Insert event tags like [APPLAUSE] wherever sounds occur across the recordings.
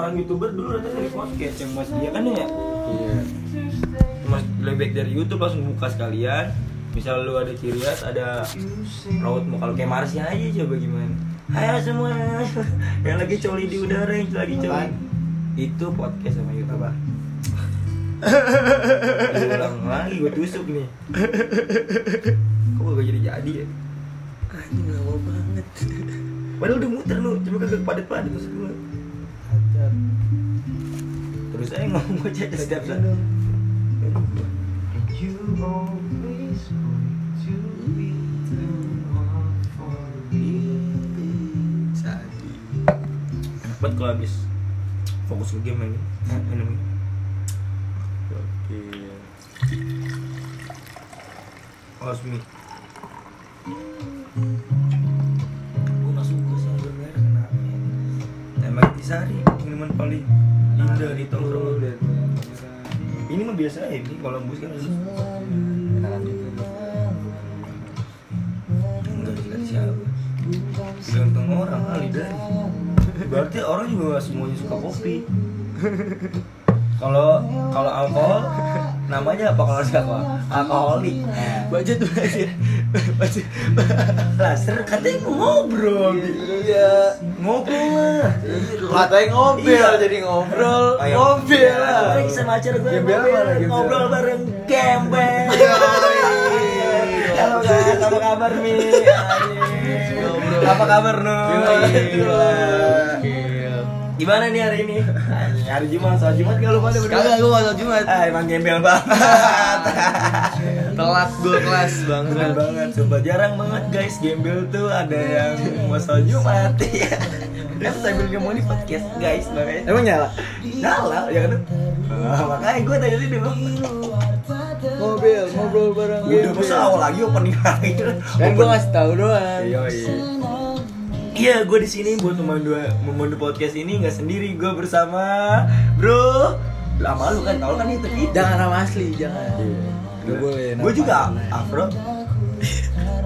orang youtuber dulu rata dari podcast yang mas dia kan ya? Iya. mas lebih baik dari YouTube langsung buka sekalian. Misal lu ada ciri khas ada raut mau kalau kayak Marsnya aja coba gimana? Ayo semua. [LAUGHS] Yang lagi coli di udara yang lagi coli. Itu podcast sama YouTube. Apa? ulang lagi gue tusuk nih. Kok gak jadi jadi ya? Anjing lama banget. padahal udah muter lu cuma kagak padat padat terus gue. Terus saya ngomong aja setiap saat. Enak banget kalau habis fokus ke game ini eh, enemy Oke. Osmi Tisari minuman paling indah di tongkrongan ini mah biasa ya ini Columbus kan. Harus Enakan juga. enggak dikasih siapa. Tergantung orang kali dari berarti orang juga gak semuanya suka kopi. Kalau kalau alkohol namanya apa kalau siapa? Alkoholik. Baca tuh aja. Baca. laser katanya ngobrol Iya. ngobrol lah Katanya ngobrol Iya. jadi ngobrol. Iya. Ngobrol lah. Lagi sama acara gue ngobrol, ngobrol bareng gembel. Yoi. Halo guys, apa kabar Mi? Apa kabar Nu? Gila. Gimana nih hari ini? Hari Jumat, soal Jumat gak lu pada berdua? Kagak gua masuk Jumat. Ah, emang gembel banget. [LAUGHS] Telat gua kelas Bener banget. banget, coba jarang banget guys gembel tuh ada yang mau soal Jumat [LAUGHS] ya. Kan sambil ngomong di podcast guys makanya. Emang nyala? Nyala ya kan? Ah, makanya gue tadi sini bang. Mobil, ngobrol bareng Udah masa awal lagi opening lagi. Kan gua ngasih tahu doang. Iya iya. Iya, gue di sini buat memandu memandu podcast ini nggak sendiri, gue bersama Bro. Lama lu kan, tau kan itu kita. Jangan nama asli, jangan. Gak boleh. Gue juga Afro.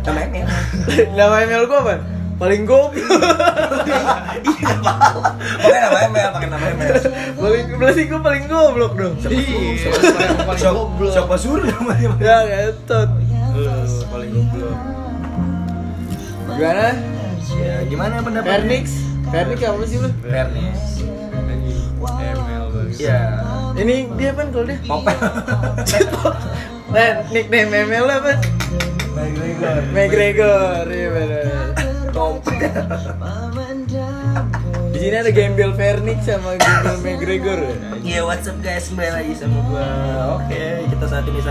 Nama Emel. [LAUGHS] Nama email gua apa? Paling goblok. [LAUGHS] Iya. Pakai nama Emel, pakai nama Emel. paling berarti gua paling goblok dong. Iya, paling Siapa-. Siapa suruh [LAUGHS] namanya? Ya, ngetot. Eh, paling goblok. Gimana? Ya, gimana pendapat? Vernix? Vernix apa sih lu? Fairness. ML bagus. Iya. Ini dia apa kalau dia? Popel. [LAUGHS] Nah, nickname ML apa? McGregor. McGregor, iya benar. Popel. Di sini ada Gembel Vernix sama Gembel McGregor. Iya, what's up guys? Kembali lagi sama gua. Oke, kita saat ini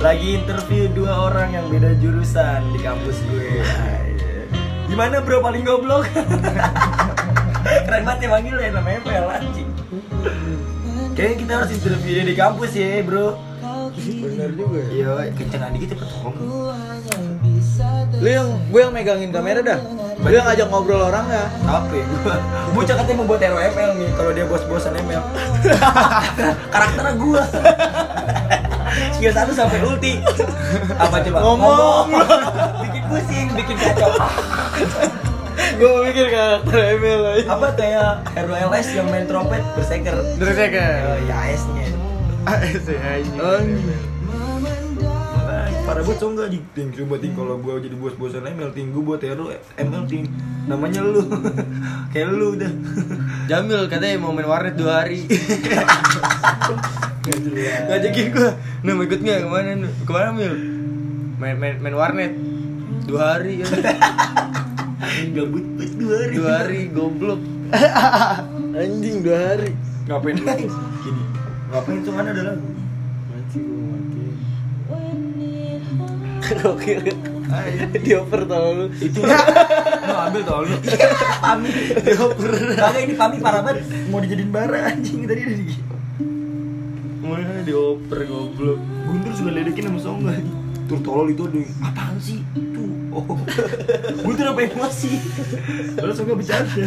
lagi interview dua orang yang beda jurusan di kampus gue. Gimana bro paling goblok? [LAUGHS] Keren banget ya manggilnya namanya Pel anjing. Kayaknya kita harus interview dia di kampus ya, bro. Bener juga. ya. Iya, kencengan dikit cepet tolong. Lu yang gue yang megangin kamera dah. Lu yang ngajak ngobrol orang ya. Apa ya gua? Bocah katanya mau buat ROML nih kalau dia bos-bosan ML. [LAUGHS] Karakternya gua. Skill satu sampai ulti. Apa coba? Ngomong. bikin pusing, bikin kacau. gue mikir karakter ML aja. Apa kayak ROLS yang main trompet berseker? Terus ya kan? Oh, ya AS-nya. Makanya, Parah banget so enggak di ting coba ting kalau gua jadi bos-bosan ML ting gua buat RO ML ting namanya lu [LAUGHS] kayak lu udah Jamil katanya mau main warnet dua hari. [LAUGHS] Ngajakin gua, nah mau ikut nggak ke mana? Ke mana Mil? Main main main warnet dua hari [LAUGHS] ya. gabut dua hari Dua hari goblok. [LAUGHS] Anjing dua hari. ngapain gini ngapain tuh mana ada lagu Anjing mati. Gokil. Dioper tau lu. itu [LAUGHS] mau ambil tau lu pami Dioper. kagak ini pami parah banget mau dijadiin bara anjing tadi udah di Mana dioper goblok. Guntur juga ledekin sama Songga Tur tolol itu ada apaan sih? Itu. Oh. Guntur apa emosi Lalu Songga bercanda.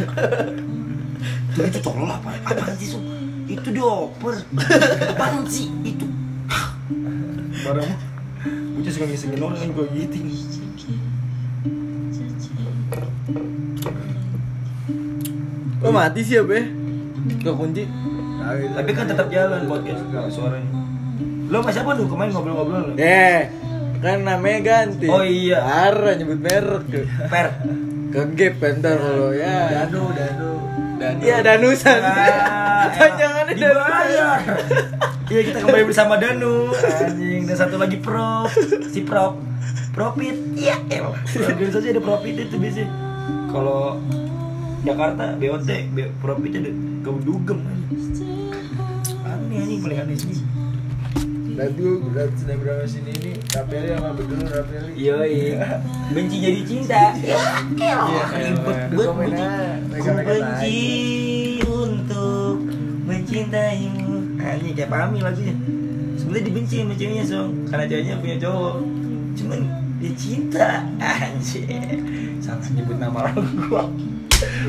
Tuh itu tolol apa? Apaan sih Song itu dioper. Apaan sih? Itu. Mah Bocah suka ngisengin orang kan gue gitu. Oh mati sih ya be? Kekunci. Tapi kan tetap jalan podcast suaranya. Lo sama siapa tuh kemarin ngobrol-ngobrol? Eh, kan namanya ganti. Oh iya. Parah nyebut merek. Per. Ke gap bentar kalau ya. Danu, Danu. Dan Iya Danusan. Ah, Panjangannya dibayar. Iya kita kembali bersama Danu anjing dan satu lagi Prof si Prof Profit iya elah organisasi ada Profit itu biasanya kalau Jakarta BOT B- Profit ada kedugem aneh anjing paling aneh sih Dan gue berat snapgram sini ini Rapeli sama Bedul Rapeli. Yoi. [LAUGHS] Benci jadi cinta. Ya elah ribet buat Komen benci. Ku benci untuk mencintaimu. Anjing kayak Pami lagunya Sebenernya dibenci sama ceweknya Song Karena ceweknya punya cowok. Cuman dia cinta. [LAUGHS] Anjir Salah nyebut nama lagu gua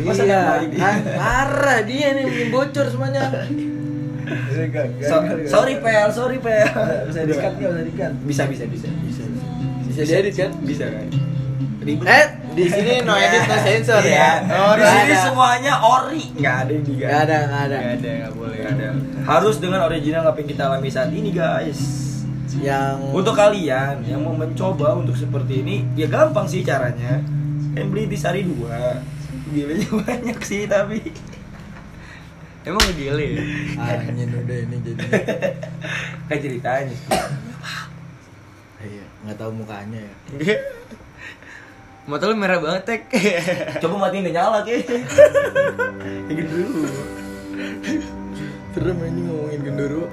Masa Iya, nama ini? ah, parah dia nih bikin bocor semuanya. So- sorry Pel, sorry Pel Bisa dikat nggak? Bisa dikat. Bisa, bisa, bisa Bisa, Bisa diedit kan? Bisa kan Ribet Eh, di sini no edit no sensor Iya. ya. Oh, di sini semuanya ori. Nggak ada yang diganti. Nggak ada, nggak ada. Nggak ada, nggak boleh ada. Harus dengan original apa yang kita alami saat ini, guys. Yang Untuk kalian yang mau mencoba untuk seperti ini, ya gampang sih caranya. Kan beli di Sari dua. Gilanya [LAUGHS] banyak sih tapi. emang gile ya? Anjing udah ini jadi. [LAUGHS] Kayak ceritanya. Iya, nggak tahu mukanya ya. [LAUGHS] Mata lu merah banget, Tek. Coba matiin deh nyala ke. Kayak gitu dulu. Serem ini ngomongin gendero.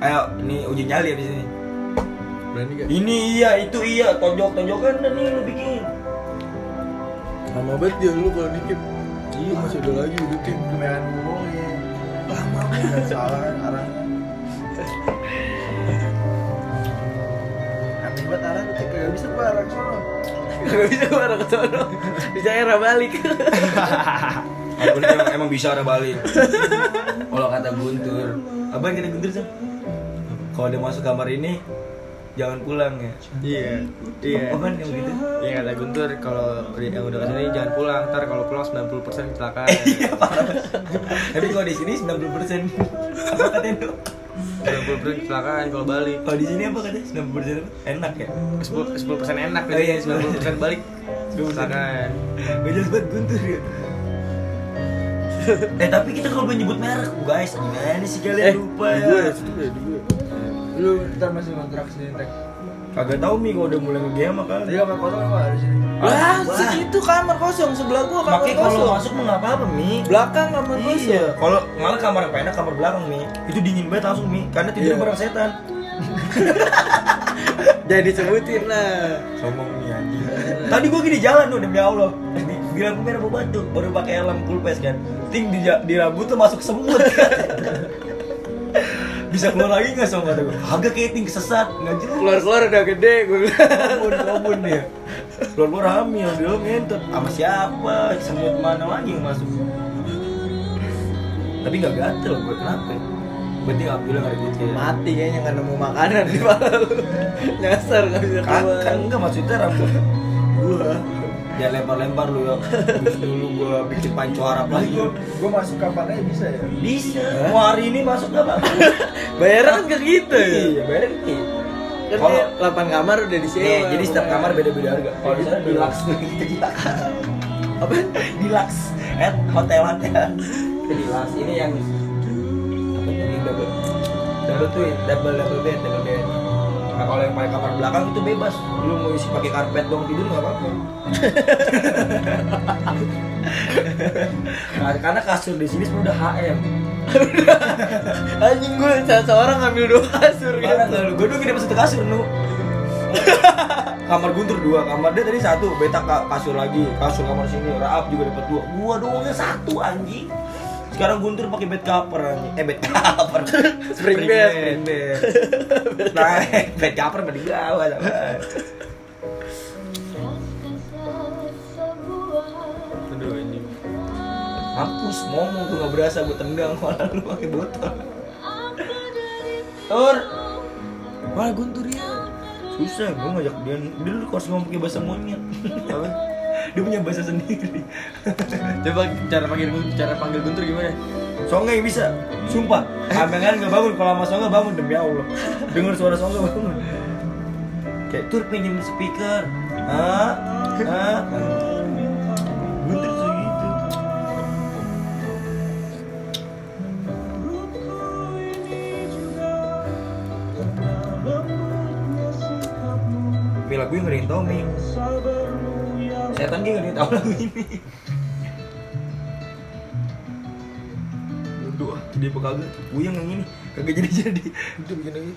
Ayo, ini uji nyali abis ini. Berani gak? Ini iya, itu iya, tonjok-tonjokan dan nih lu bikin. Lama banget dia lu kalau dikit. Iya, masih ada lagi hidupin. Kemean ngomongin. Lama [LAUGHS] banget. Salah kan arahnya. Aneh banget arah tuh kagak bisa gua arah ke sono. Gak bisa gua arah ke sono. Bisa era balik. [LAUGHS] Abang emang, emang bisa ada balik. Kalau kata Guntur, abang kata Guntur sih. Kalau dia masuk kamar ini, jangan pulang ya. Iya. Iya. Apa kan yang gitu? Iya kata Guntur kalau yang udah ke sini jangan pulang. Ntar kalau pulang 90% kecelakaan. [LAUGHS] Iya. Tapi kalau di sini 90 persen. Apa katanya tuh? 90% kecelakaan kalau balik. Kalau di sini apa katanya? 90 persen enak ya. 10 10% enak Oh iya, 90% balik. Kecelakaan. Gak jelas banget Guntur ya. eh tapi kita kalau belum nyebut merek guys gimana sih kalian lupa ya Lu ntar masih kontrak sini tek. kagak tahu mi kalau udah mulai ngegame kan Tadi kamar kosong apa di sini? Wah. segitu kamar kosong sebelah gua kamar Makanya kalau kosong. masuk mah nggak apa-apa mi belakang kamar Iya. kosong. Kalau malah kamar yang enak kamar belakang mi. Itu dingin banget langsung mi. Karena tidur Iya. bareng setan. [LAUGHS] Jadi sebutin lah. Sombong mi anjing. Tadi gua gini jalan tuh demi Allah. Di, lampu merah bawa batu. Baru pakai helm full face kan. Ting di, di rambut tuh masuk semut. [LAUGHS] Bisa keluar lagi nggak sama kata gua? Agak kayak ting kesesat nggak jelas. Keluar-keluar udah gede gua bilang. Kobun, kobun dia. Keluar keluar hamil, dia ngentot. Sama siapa? Semut mana lagi yang masuk? Tapi nggak gatel gue kenapa? Berarti nggak bilang ada gue Mati kayaknya nggak nemu makanan di malam. [LAUGHS] Nyasar nggak bisa kan, keluar. kan enggak maksudnya rambut [LAUGHS] gua ya lempar-lempar lu ya dulu gua bikin panco Jadi lagi. gua gua masuk kapan aja bisa ya? bisa. Mau hari ini masuk gak apa [LAUGHS] Bayaran kan kayak gitu ya. iya bayar gitu. Kan Kalau- dia 8 kamar udah disewa. Nih, jadi setiap kamar beda-beda harga. Kalau di sana deluxe tuh gitu kita [LAUGHS] apa? deluxe at hotel hotel deluxe ini yang apa yang double? Double tuh double double bed double bed nah kalau yang pakai kamar belakang itu bebas. Lu mau isi pakai karpet doang tidur nggak apa-apa. [LAUGHS] Nah, karena kasur di sini sebenarnya udah HM [LAUGHS] Anjing gue seorang ngambil dua kasur Parah gitu. Gue dulu kita satu kasur nu. Kamar Guntur dua, kamar dia tadi satu, beta ka- kasur lagi, kasur kamar sini, Raap juga dapat dua, gua doangnya satu anjing. Sekarang Guntur pakai bed cover eh bed cover, [LAUGHS] Spring bed. spring bed. [LAUGHS] Nah, bed cover mending sama. Aduh anjing. Mampus ngomong tuh nggak berasa gue tendang malah lu pakai botol. Tur, Wah Guntur ya. susah gue ngajak dia, dia dulu harus ngomong pakai bahasa monyet. Dia punya bahasa sendiri. [LAUGHS] Coba cara panggil cara panggil Guntur gimana? Yang bisa. Sumpah. [LAUGHS] Amengan nggak bangun kalau sama Songa bangun demi Allah. Dengar suara Songa bangun. Kayak tur pinjam speaker. Ah ah. Guntur segitu Mi lagu yang nggak ada yang tau Mi Setan dia nggak ada tau lagu ini. Bodoh ah, dia apa kagak? Uyang yang ini. Kagak jadi-jadi. Itu bikin lagi.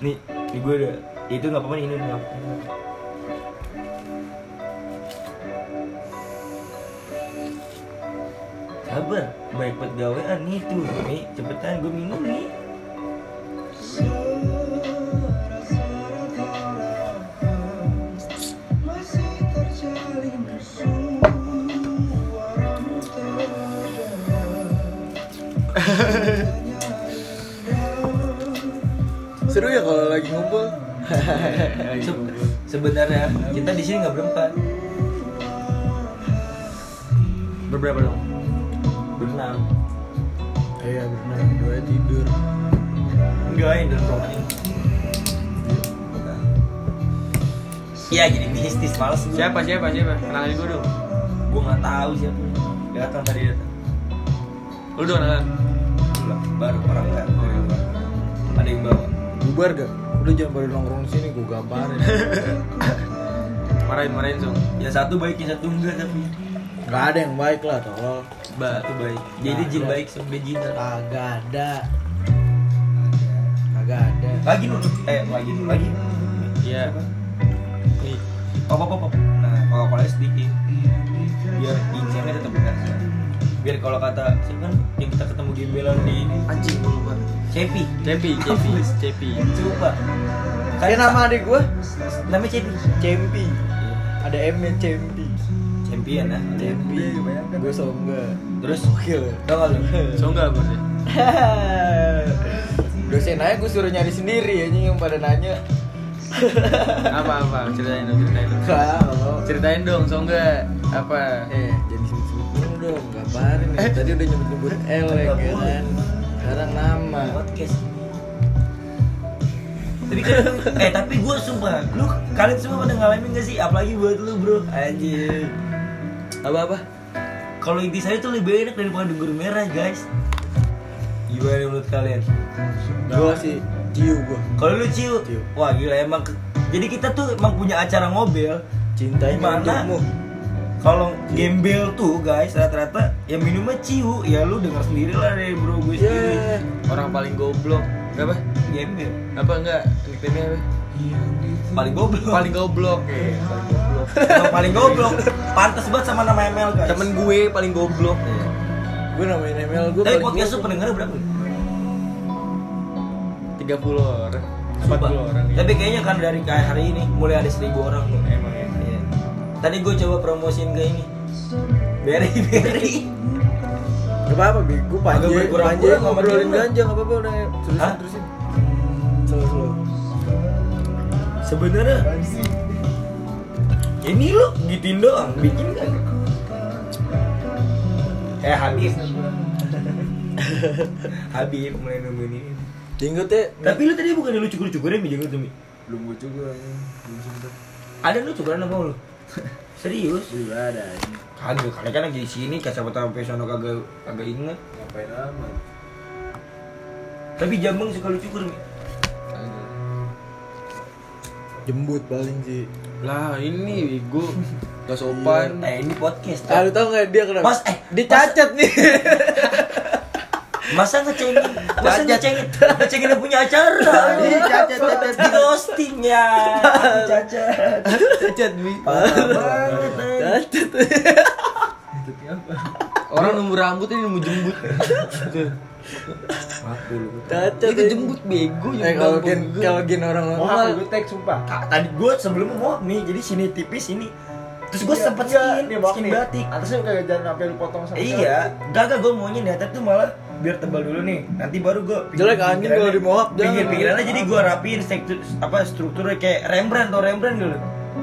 Nih, nih gue udah Itu gak apa-apa ini udah. Sabar, baik buat gawean nih tuh Nih, cepetan gue minum nih Seru ya kalau lagi ngumpul. [LAUGHS] Se- Sebenarnya kita di sini nggak berempat Berberapa dong? Berenam Iya benar. Dua tidur. Enggak, ini dalam ruangan ini Iya jadi mistis, males gue Siapa siapa siapa? Kenalin gue dong. Gue gak tahu siapa Datang tadi datang Lu dong kenalan. Baru orang enggak Ada yang bawa Bubar gak? Udah jangan pada nongkrong sini, gue gambarin. [LAUGHS] Marahin marahin song. Ya satu baik, yang satu enggak tapi Gak ada yang baik lah, tolol. Ba. Satu baik Jadi jin baik, sampai jin Kagak ada. Kagak ada. Lagi dulu Eh, lagi lagi Iya. Nih. Pop, pop, pop, pop. Nah, kalau kalau sedikit Biar kalau kata Siapa kan yang kita ketemu gembelan di ini Anjing gue lupa. Cepi Cepi, [LAUGHS] Cepi, Cepi. Coba Kayak nama adik gue, Namanya Cepi Cempi. Ada M nya Cempi. Champion ya Cempi. Gue songga. Terus Oke lah. Tau gak lu? So enggak apa sih? [LAUGHS] Dosen aja gue suruh nyari sendiri anjing yang pada nanya. Apa apa? Ceritain dong, ceritain dong. Ceritain dong, so enggak apa? eh jadi sebut-sebut dulu dong, gambarin nih. Tadi udah nyebut-nyebut L ya kan. Sekarang nama. Podcast tapi kan, eh tapi gue sumpah, lu kalian semua pada ngalamin gak sih? Apalagi buat lu bro, anjir Apa-apa? Kalau inti saya tuh lebih enak daripada guru merah guys Gimana menurut kalian? Gue sih ciu gue. Kalau lu ciu, Ciu. wah gila emang Jadi kita tuh emang punya acara ngobel Cintanya untukmu. Kalau gembel tuh guys rata-rata yang minumnya ciu Ya lu denger sendiri lah dari bro gue Ya. sendiri Orang paling goblok. Apa? Gembel Apa enggak? Nickname-nya apa? Paling goblok Paling goblok. Eh, paling goblok. Paling goblok Pantes banget sama nama ML guys Temen gue paling goblok. Gue namain email gue Tapi podcast lu pendengarnya berapa? 30 orang. 40 Sumpah. orang. ya. Tapi kayaknya kan dari kayak hari ini mulai ada 1000 orang tuh. emang ya. Tadi gue coba promosiin ke ini. Berry [LAUGHS] Berry. Gak apa-apa. Gue panjang, panjang ngobrolin ganja, gak apa-apa udah terusin, Hah? terusin. Slow, slow. Sebenarnya ini lu gituin doang, bikin kan? Eh Habib. [LAUGHS] Habib mulai nemuin ini. Jenggot ya, Tapi lu tadi bukan lu cukur-cukurin mi jenggot tuh mi. belum gue juga, belum. Ada lu cukuran apa lu? Serius? Belum ada. Kagak, kalian kan lagi di sini kayak siapa tahu sampai sono kagak kagak inget. ngapain amat? Tapi jambang suka lu cukur mi. Jembut paling sih. Lah ini gue [LAUGHS] gak sopan. Eh ini podcast. Ah, lu tau gak dia kenapa? Mas, eh, dia cacat nih. [LAUGHS] Masa ngecengin, masa ngecengin, ngecengin yang punya acara. Iya. Di ghosting ya. Cacat. cacat, Bi. Cacat. Orang nemu rambut ini nemu jembut. Aku lu. Cacat. Itu jembut bego Eh kalau gen kalau gen orang normal gue teks sumpah. Tadi gue sebelumnya mau nih, jadi sini tipis ini Terus gue sempet skin, nih bang skin nih. batik. Atasnya kayak jangan sampai lu potong sama Iya, gagal gue maunya di atas tuh malah biar tebal dulu nih. Nanti baru gue Jelek anjing kalau di mohawk, jangan. Pinggir-pinggirannya jadi gue rapiin struktur apa strukturnya kayak Rembrandt atau Rembrandt dulu.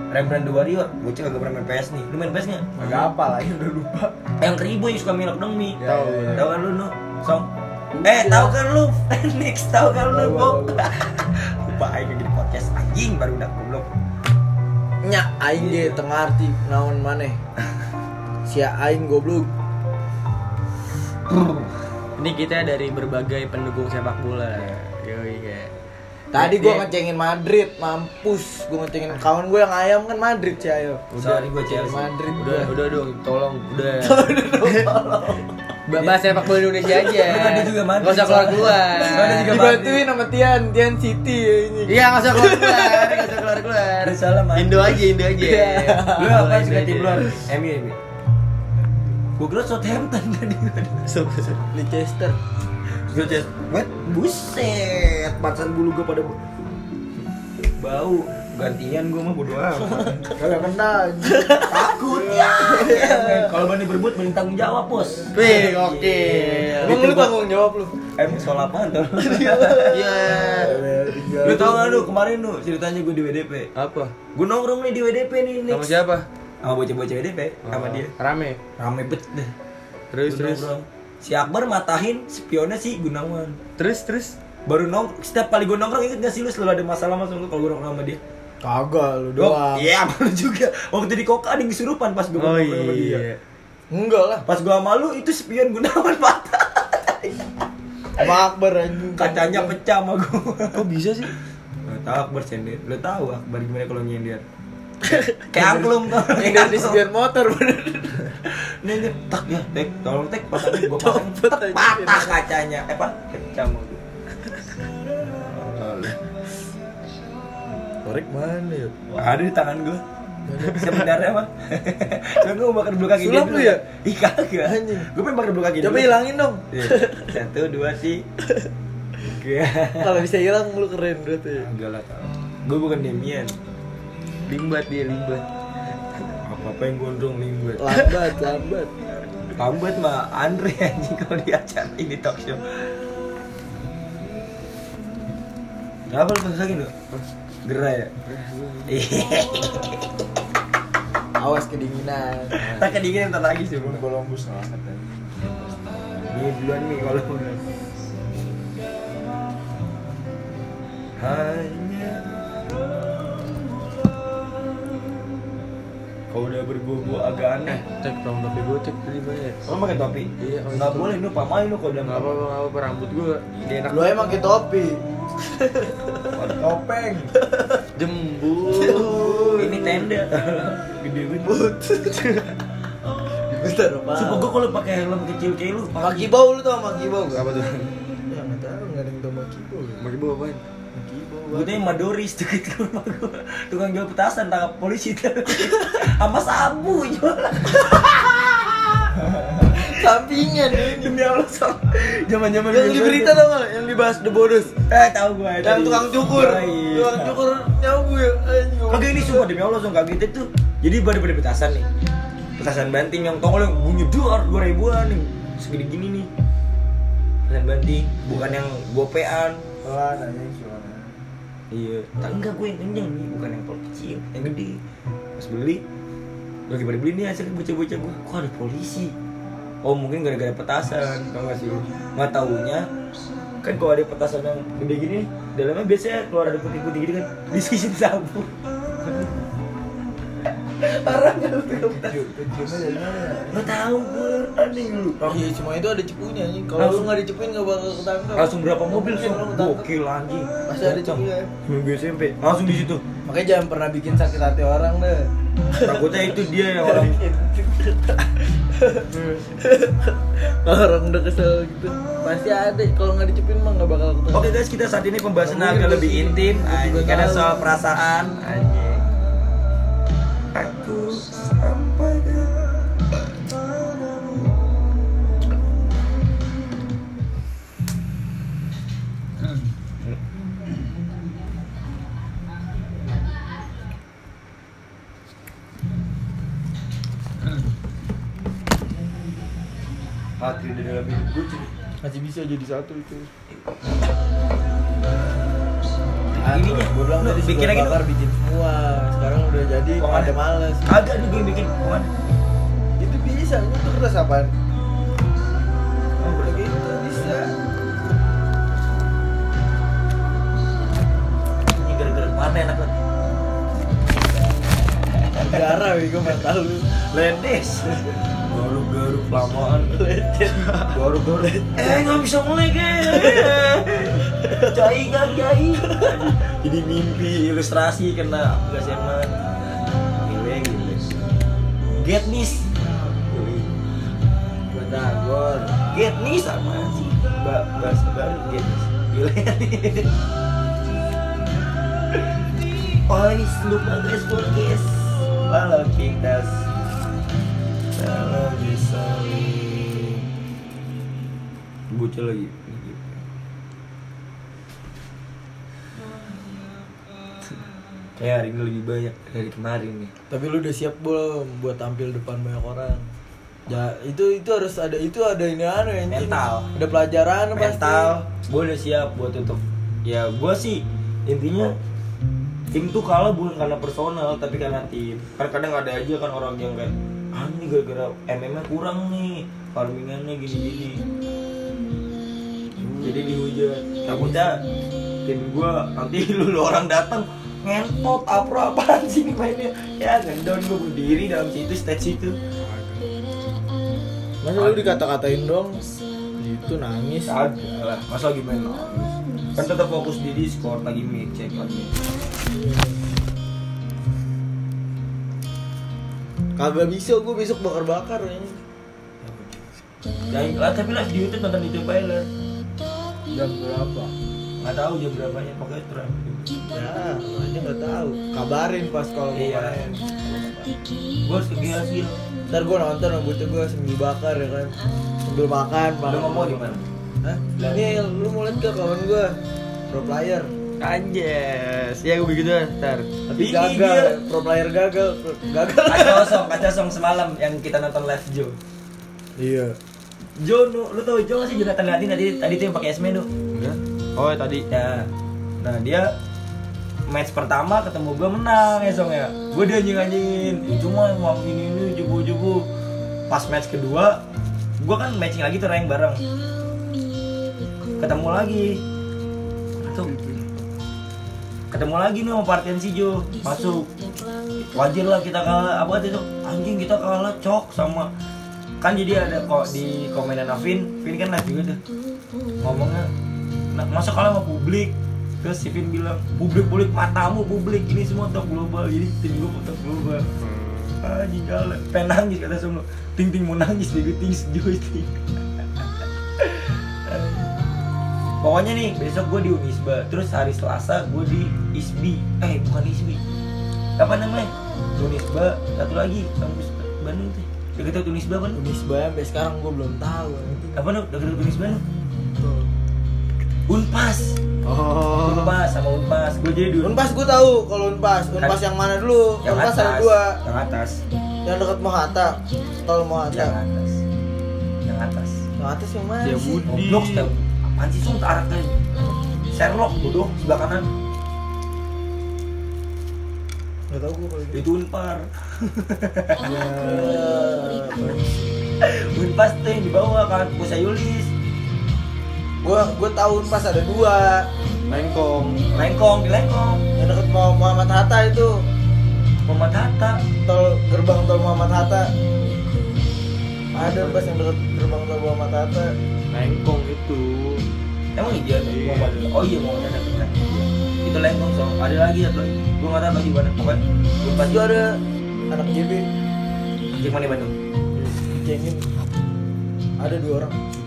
Rembrandt The Warrior. Gue cek gak pernah main PS nih. Lu main PS nggak? Agak apa lagi udah lupa. Yang keribu yang suka milok dong mi. Ya, iya. Tahu kan lu nu? Song. Eh, tahu kan lu [LAUGHS] Phoenix? Tahu kan lu Bok? [LAUGHS] Lupa aing jadi podcast anjing baru udah. Nya aing ge tengah arti naon maneh. Sia aing goblok. Ini kita dari berbagai pendukung sepak bola. Yoi ya. Tadi gua ngecengin Madrid, mampus. Gua ngecengin kawan gue yang ayam kan Madrid sih ayo. Udah gue Chelsea. Madrid Udah, udah dong, tolong, udah. [LAUGHS] Ba- Bahas sepak bola Indonesia aja. Tadi juga Nggak usah keluar keluar. Dibantuin sama Tian, Tian City ya ini. Iya, nggak usah keluar keluar, nggak usah keluar keluar. Lu salah. Indo aja, Indo aja. Lu apa Indo suka aja. tim luar? MU MU. Gue kira Southampton tadi. Leicester. Gue just, what? Buset, pacan bulu gue pada bau. Gantian gue mah bodo amat. Kagak kena. anjing. Takut ya. Kalau berani berebut berani tanggung jawab bos. Wih, oke. Emang lu tanggung jawab lu? Emang soal apaan tuh? [LAUGHS] Iya. lu tau gak lu kemarin lu ceritanya gue di WDP. Apa? Gue nongkrong nih di WDP nih. Sama siapa? Sama bocah-bocah WDP sama Oh, dia. Rame. Rame bet deh. Terus terus. Si Akbar matahin spionnya si Gunawan. Terus terus. Baru nong setiap kali gue nongkrong inget gak sih lu selalu ada masalah mas lu kalau gue nongkrong sama dia? Kagak lu doang. Iya, sama lu juga. Waktu di Koka ada yang kesurupan pas gue Oh nongkrong sama dia. iya. Enggak lah. Pas gue sama lu itu spion Gunawan patah. Sama Akbar anjing. Kacanya pecah sama gue. Kok bisa sih? Lo tahu Akbar nyender. Lo tahu Akbar gimana kalau nyender? [LAUGHS] Kayak angklung tuh. Yang dari sepion motor bener. Nih, nih, tak ya, tek, tolong tek, pasangin [LAUGHS] gua aja. patah kacanya, eh apa? Pecah mau gua. Korek mana ya? Ada di tangan gua. Sebenarnya mah. Cuma [LAUGHS] gua mau bakar dulu kaki Sulap lu ya? Ih kagak. Anjing. Gua pengen bakar dulu kaki Coba hilangin dong. Iya. Satu, dua, sih. [LAUGHS] Kalau bisa hilang lu keren berarti. Enggak lah. Gua bukan Demian. Limbat dia, limbat. Apa-apa yang gondrong limbat. Lambat, lambat. Lambat mah Andre anjing kalau di acara ini talk show. Kenapa lu pasang lu? Gerah ya? [LAUGHS] Awas kedinginan. Tak kedingin ntar lagi sih bro. Columbus banget ya. Ini duluan nih kalau. Hanya Kau udah berbau agak aneh. Cek tolong topi gue cek tadi banyak. Lo pakai topi? Iya, oh, Nggak boleh lu pamain lu kalau udah Enggak apa-apa, enggak apa-apa rambut gue dia enak. Lu emang pakai topi. [LAUGHS] Topeng. jembut. Ini tenda. [LAUGHS] Gede banget. Bentar apa? Sumpah gua kalau pakai helm kecil kayak lu, Maki bau lu tau maki bau gak? Apa tuh? Ya nggak tahu nggak ada yang tau maki bau. Mau bawa apaan? Maki bau. Gue tuh yang Madoris deket ke rumah gue Tukang jual petasan tangkap polisi [LAUGHS] Sama sabu jualan [LAUGHS] Sampingan. Demi Allah sama Zaman-zaman Yang di berita tau gak? Yang dibahas The Bodos. Eh tau gue Yang tukang cukur. Tukang cukur nyabu ya. Kagak ini sumpah demi Allah sumpah gitu tuh Jadi pada pada petasan nih Petasan banting yang tongol yang bunyi duar dua ribuan nih Segini gini nih Petasan banting Bukan yang gopean Pelan anjing suaranya. Iya. Tak enggak gue yang kenyang nih, bukan yang kecil, yang gede. Pas beli, lagi pada beli nih hasilnya bocah-bocah gue, kok ada polisi? Oh mungkin gara-gara petasan, tau gak sih? Nggak taunya, kan kalau ada petasan yang gede gini, dalamnya biasanya keluar ada putih-putih gitu kan, disisin sabu. Parah nggak lu dari mana ya? Nggak tahu gue, aneh lu. Iya cuma itu ada cepunya anjing. Kalau Langsung- lu nggak dicepuin nggak bakal ketangkap. Langsung berapa mobil sih? Gokil anjing. Pasti ada cepunya. Minggu SMP, langsung di situ. Makanya jangan pernah bikin sakit hati orang deh. Takutnya itu dia yang orang orang [LAUGHS] udah kesel gitu pasti ada. Kalau nggak dicepin mah nggak bakal ketangkep. Oke guys, kita saat ini pembahasan agak lebih intim karena soal perasaan anjing. Hati di dalam hidup gue Masih bisa jadi satu itu Ininya, gue bilang lu bikin lagi bakar bikin semua. Sekarang udah jadi Kok ada males. Agak nih gue bikin ke mana? itu bisa itu keras apaan? Oh, Kayak gitu. Bisa. Ini gara-gara mana enak banget? darah gue mental lu Lendes Garuk-garuk lamaan. Garuk-garuk. Eh gak bisa mulai kan [LAUGHS] Cai gak cai Jadi mimpi ilustrasi kena Gak seman Gile gile Getnis Batagor Getnis sama sih Ba Bahasa baru Getnis Gile Ois lupa guys podcast Walau kita Kalau bisa Bocah lagi Kayak hari ini lebih banyak dari kemarin nih. Tapi lu udah siap belum buat tampil depan banyak orang? Ya itu itu harus ada itu ada ini anu ya. Mental. ada pelajaran mental. Gue udah siap buat tutup ya gue sih intinya tim tuh kalah bukan karena personal tapi karena tim. Kan kadang ada aja kan orang yang kayak ah ini gara-gara MM nya kurang nih farmingannya gini-gini. Jadi dihujat. Takutnya tim gue nanti [LAUGHS] lu, lu orang datang ngentot apa apaan sih ini mainnya? Ya ngendon gue berdiri dalam situ stage itu masa lu dikata-katain dong? Itu nangis. Kagak lah, masa lagi main nangis? Kan tetap fokus di Discord, lagi mic cek lagi. Kagak bisa gue besok bakar-bakar ya. Ya, lah, tapi live di Youtube nonton YouTube trailer jam berapa Gak tahu jam berapanya, pokoknya terang. Ya aja nggak tahu. Kabarin pas kalau mau Iya. main Gue harus ke hasil ntar gue nonton rambutnya gue sambil bakar ya kan? Sambil makan Lu ngomong di mana? Hah? Nih lu mau liat gak kawan gue pro player. Anjes, ya gue begitu ntar. tapi Ini gagal. dia. pro player gagal. Pro- gagal. Kaca Osong, Kaca Osong semalam yang kita nonton live Joe iya. Joe, nu, lu tau Joe gak sih Jonathan Gatti tadi, tadi tuh yang pakai esme tuh Enggak. Oh tadi. Ya, nah dia match pertama ketemu gue menang ya song ya. Gue dia anjing anjingin, cuma mau ini ini jubu jubu. Pas match kedua, gue kan matching lagi tuh bareng. Ketemu lagi, tuh. Ketemu lagi nih sama partian si Jo. Masuk. Wajar lah kita kalah. Apa itu? Anjing kita kalah cok sama. Kan jadi ada kok di komenan Vin Vin kan juga tuh. Ngomongnya nah, masa kalah sama publik. Terus si Vin bilang publik publik matamu publik ini semua top global. Jadi tim gue top global. Anjing kalah pengen nangis kata semua ting ting mau nangis di ting sejauh [LAUGHS] itu Pokoknya nih besok gue di Unisba, terus hari Selasa gue di ISBI, eh bukan ISBI, apa namanya? Unisba, satu lagi. Kampus Bandung tuh, dekat Unisba kan? Unisba sampai sekarang gue belum tahu. Apa nih? Dekat Unisba nih? Unpas, oh. Unpas sama Unpas, gue jadi di Unpas gue tahu kalau Unpas. Unpas yang mana dulu? Yang Unpas atas, ada dua. Yang atas, yang dekat Mohata. Tol Mohata. Yang atas, yang atas. yang atas yang mana sih? Budi. Goblok, setiap apaan sih Sun? Arah ke? Sherlock, bodoh, sebelah kanan. nggak tahu gue kalau gitu. Itu Unpar. Ya, [LAUGHS] [LAUGHS] Unpas tuh yang di bawah kan, Pusa Yulis. Gue gue tahu Unpas ada dua Lengkong. Lengkong, di Lengkong. yang dekat Mo- Muhammad Hatta itu Muhammad Hatta. tol gerbang tol Muhammad Hatta ada Unpas yang dekat gerbang tol Muhammad Hatta Lengkong itu. Emang iya tuh Iya. Oh iya Muhammad Hatta. bener. Itu Lengkong so. Ada lagi satu lagi. Gue nggak tahu lagi mana. Pokoknya Unpas pas itu ada anak JB Anjing mana Bandung? dicengin ada dua orang tuh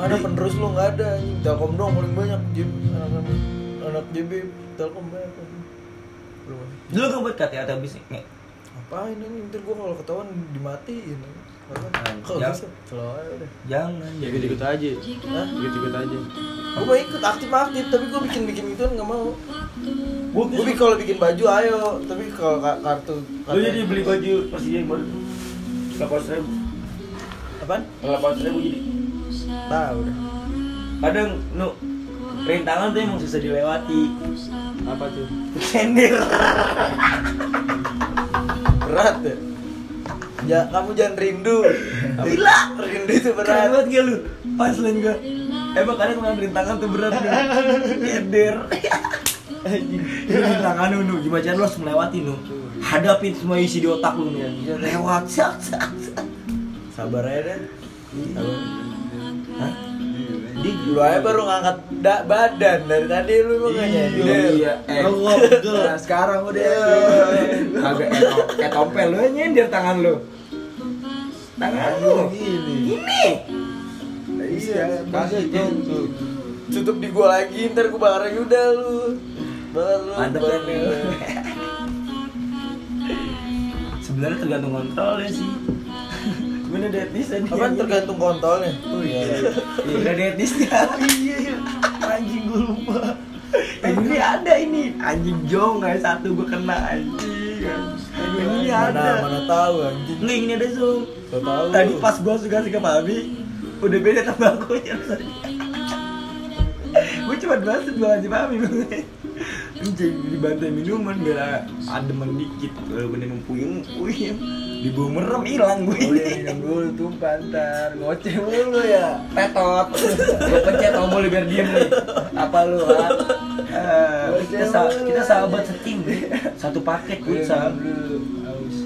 mana penerus lu nggak ada telkom doang paling banyak JB anak anak, anak JB telkom banyak. Dulu gue buat KTA atau bisnis nge. ngapain anjing ntar gua kalau ketahuan dimatiin. Kalau Ya. bisa udah Jangan. Ya ikut ikut aja. Ikut ikut aja. Gue mau ikut aktif aktif tapi gue bikin bikin itu nggak mau. Gue Gue bikin kalau bikin baju ayo tapi kalau ka- kartu Lu jadi beli baju Persija yang baru. Delapan ribu. Apaan? delapan ribu jadi Tahu dah. kadang nu rintangan tuh emang susah dilewati Apa tuh? sender Berat ya. Ya, kamu jangan rindu. Gila. Rindu itu berat. banget gak lu pas lain gak emang kadang mengambil rintangan tuh berat nih sender Ini rintangan lu nu gimana cara lu harus melewati nu hadapin semua isi di otak lu nu lewat sak sak sak. Sabar aja deh. Sabar. Hah? Di lu aja baru ngangkat da- badan dari tadi lu emang gak nyender. iya, eh. Lu. Nah, sekarang udah. Agak eh, to- kayak tompel lu nyender tangan lu. Tangan lu. Gini. Ini. Iya, Kasih tuh. tutup di gua lagi ntar gua bakar udah lu bakar lu Mantep bakar kan. [LAUGHS] Sebenarnya tergantung kontrolnya sih. Gimana ada etnisnya dia? Apaan tergantung kontolnya Oh iya. Iya, udah ada etnisnya. [LAUGHS] Iya, iya. Anjing gue lupa. Ini ada ini anjing jong kayak satu gue kena anjing. Ini ada. mana tahu anjing Nggak ini ada zoom. tahu Tadi pas gue suka suka Pabi, udah beda tembakunya. [LAUGHS] gue cuma bahas dua aja Pabi. Anjing dibantai minuman biar ademan dikit. Kalau bener puyeng puyeng. Di bawah merem hilang gue. Udah minum dulu tuh pantar ngoceh mulu ya Tetot. Gue pencet tombol biar diem nih. Apa lu, ha? Eh, kita, sa- kita sahabat setim, satu paket gue dulu haus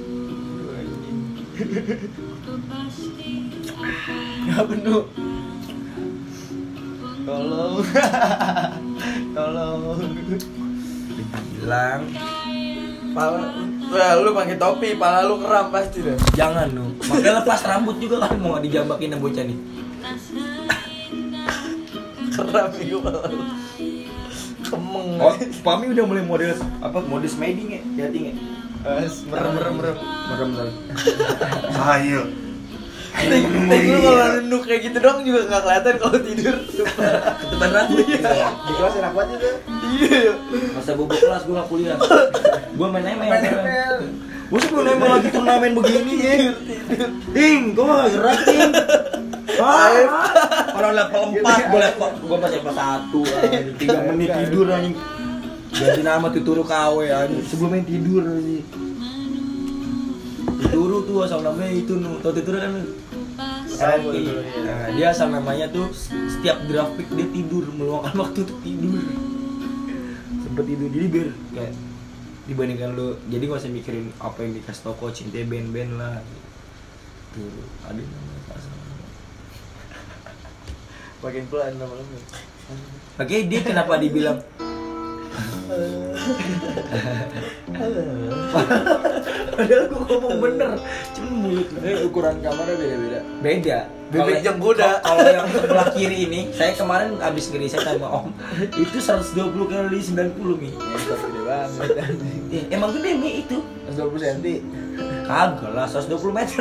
Ya penuh. Tolong. [LAUGHS] Tolong. Hilang. pala Wah, lu pakai topi, pala lu keram pasti deh. Jangan lu. Makanya lepas rambut juga kan mau dijambakin sama bocah nih. [LAUGHS] Keram itu pala lu. Kemeng. Oh, Pami udah mulai model apa model smeding ya? Jadi nggak? As, merem merem merem. Merem merem. [LAUGHS] Ayo. Tik lu kalau nunduk kayak gitu dong juga nggak kelihatan kalau tidur. Ketuban rambut. Di kelas enak banget itu. Iya. Masa bobo kelas gue nggak kuliah. Gue main ML. Main ML. Gue sebelum ML lagi turnamen begini ya. Ding, gue gak gerak ding. Ah, orang level 4, gue level gue masih level 1 tiga menit tidur anjing. Ganti nama Tuturu KW anjing. Sebelum main tidur anjing. Tuturu tuh asal namanya itu nu. Tau Tuturu kan? Tuturu, iya. Nah, dia asal namanya tuh setiap grafik dia tidur meluangkan [LAUGHS] waktu untuk tidur. Sempet tidur jadi biar kayak dibandingkan lu jadi gak usah mikirin apa yang dikasih coach intinya band-band lah tuh ada namanya Makin pelan lama-lama. Oke, dia kenapa dibilang Padahal gua ngomong bener, cuma mulut lu. Eh, ukuran kamarnya beda-beda. beda. Bebek Kalau- jenggoda. [LAUGHS] Kalau yang sebelah kiri ini, saya kemarin habis ngeriset sama Om, itu 120 kali 90 nih. Ngentot gede banget. Eh, emang gede nih itu. 120 cm. Kagak lah, 120 meter.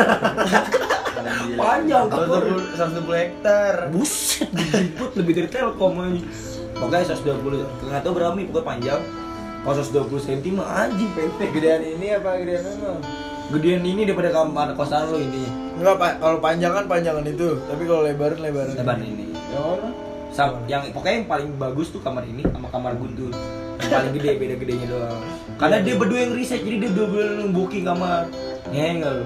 Panjang kapur. 120 120 hektar. Buset, dijemput lebih dari Telkom aja. Pokoknya 120, nggak tahu berapa nih, pokoknya panjang. Kalau 120 cm mah anjing pendek. Gedean ini apa gedean apa? Gedean ini daripada kamar kosan lo ini. Enggak, Pak. Kalau panjang kan panjangan itu, tapi kalau lebaran lebaran. Lebar ini. Yang mana? Sam, yang pokoknya yang paling bagus tuh kamar ini sama kamar Guntur. Yang paling gede [LAUGHS] beda gedenya doang. Karena dia berdua yang riset jadi dia dua-dua booking kamar. Ngengel.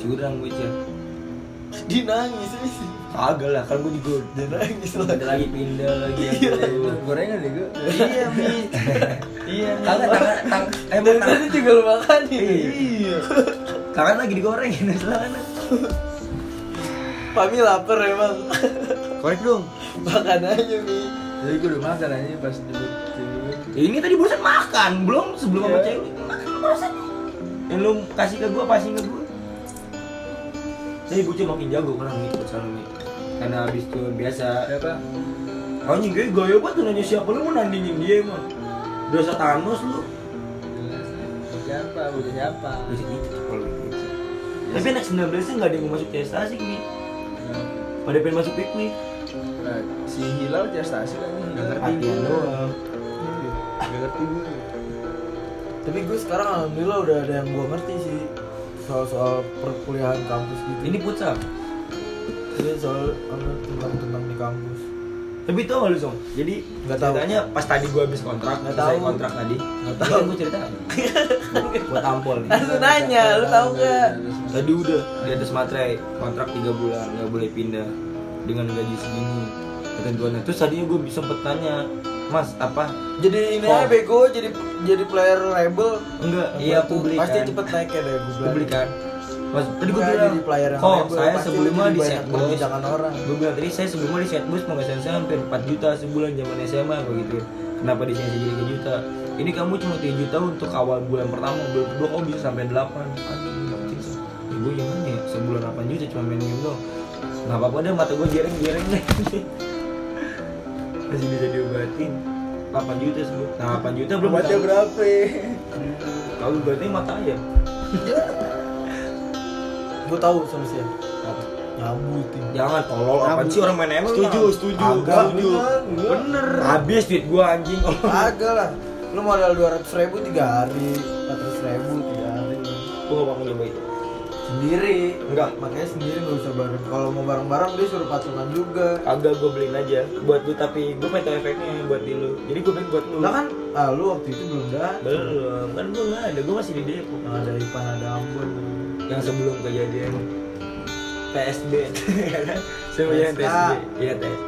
Curang bocah. Dia nangis sih. Kagak lah, kan gue juga Dia nangis lah. Pindah lagi pindah lagi Iya, gorengan deh gue. Iya, Mi. [LAUGHS] Iya, Mi. Kagak tangan tang emang Dari tangan tadi juga lu makan nih. Iya. tangan lagi digorengin silakan. Pami lapar emang. Korek dong. Makan aja, Mi. Jadi gue udah makan aja pas jemput jemput. Ini tadi barusan makan, belum sebelum sama Iya. cewek makan barusan. Yang lu kasih ke gua, pasing ke gua. Saya bocah makin jago kan nih futsal nih. Karena habis itu biasa. Siapa? Anjing gue gaya banget nanya siapa lu mau nandingin dia emang. Dosa Thanos lu. Siapa? Bukan siapa? Bisa gitu kalau gitu. Tapi anak 19 nya nggak ada yang mau masuk CS Tasik nih. Pada pengen masuk piknik. Nah, si Hilal prestasi kan nggak ngerti Latihan doang. Nggak ngerti gue. Tapi gue sekarang alhamdulillah udah ada yang gue ngerti sih soal-soal perkuliahan kampus gitu. Ini futsal. Iya soal apa, tentang tentang di kampus. Tapi gak lu Song? Jadi Nggak tahu. ceritanya pas tadi gue habis kontrak, Nggak tahu. kontrak tadi. Nggak tahu. gue cerita. Buat [LAUGHS] tampol nih. Langsung nanya, lu tahu nggak? Tadi udah di atas materai kontrak 3 bulan nggak boleh pindah dengan gaji segini. Ketentuannya. Terus tadinya gue bisa sempet tanya, Mas apa? Jadi ini aja bego, jadi jadi player rebel. Enggak, iya publik Pasti cepet naik ya deh gue. Publik kan. Mas, tadi gue bilang, jadi player yang kok saya sebelumnya di banyak set bus perbincangan orang." Gue bilang tadi saya sebelumnya di set bus penghasilan saya hampir 4 juta sebulan zaman SMA gue gitu. Kenapa di sini jadi 3 juta? Ini kamu cuma 3 juta untuk awal bulan pertama, bulan kedua kamu bisa sampai 8 Anjing, sih. Ya gue gimana ya, sebulan 8 juta cuma main game doang Gak apa-apa deh, mata gue gereng-gereng deh [LAUGHS] Masih bisa diobatin 8 juta sebulan Nah 8 juta belum Baca ditambah- berapa? Kalau berarti mata ayam [LAUGHS] Gue tahu solusinya. Nyabutin. Jangan tolol apaan sih orang main ML Setuju, lah. setuju, Agak, setuju. Bener. Bener. Habis duit gua anjing. [LAUGHS] Agak lah. Lu modal 200 ribu 3 hari, 400 ribu 3 hari. Gua gak mau nyoba itu. Sendiri. Enggak. Makanya sendiri nggak usah bareng. Kalau mau bareng-bareng dia suruh patungan juga. Agak gua beliin aja buat lu tapi gua pengen efeknya buat di lu. Jadi gua pengen buat lu. Lah kan, ah lu waktu itu belum dah. belum kan gua nggak ada gua masih di Depok Yang ada Ipan ada Ambon. Yang sebelum kejadian PSB kan [LAUGHS] sebelum PSK. PSB iya tes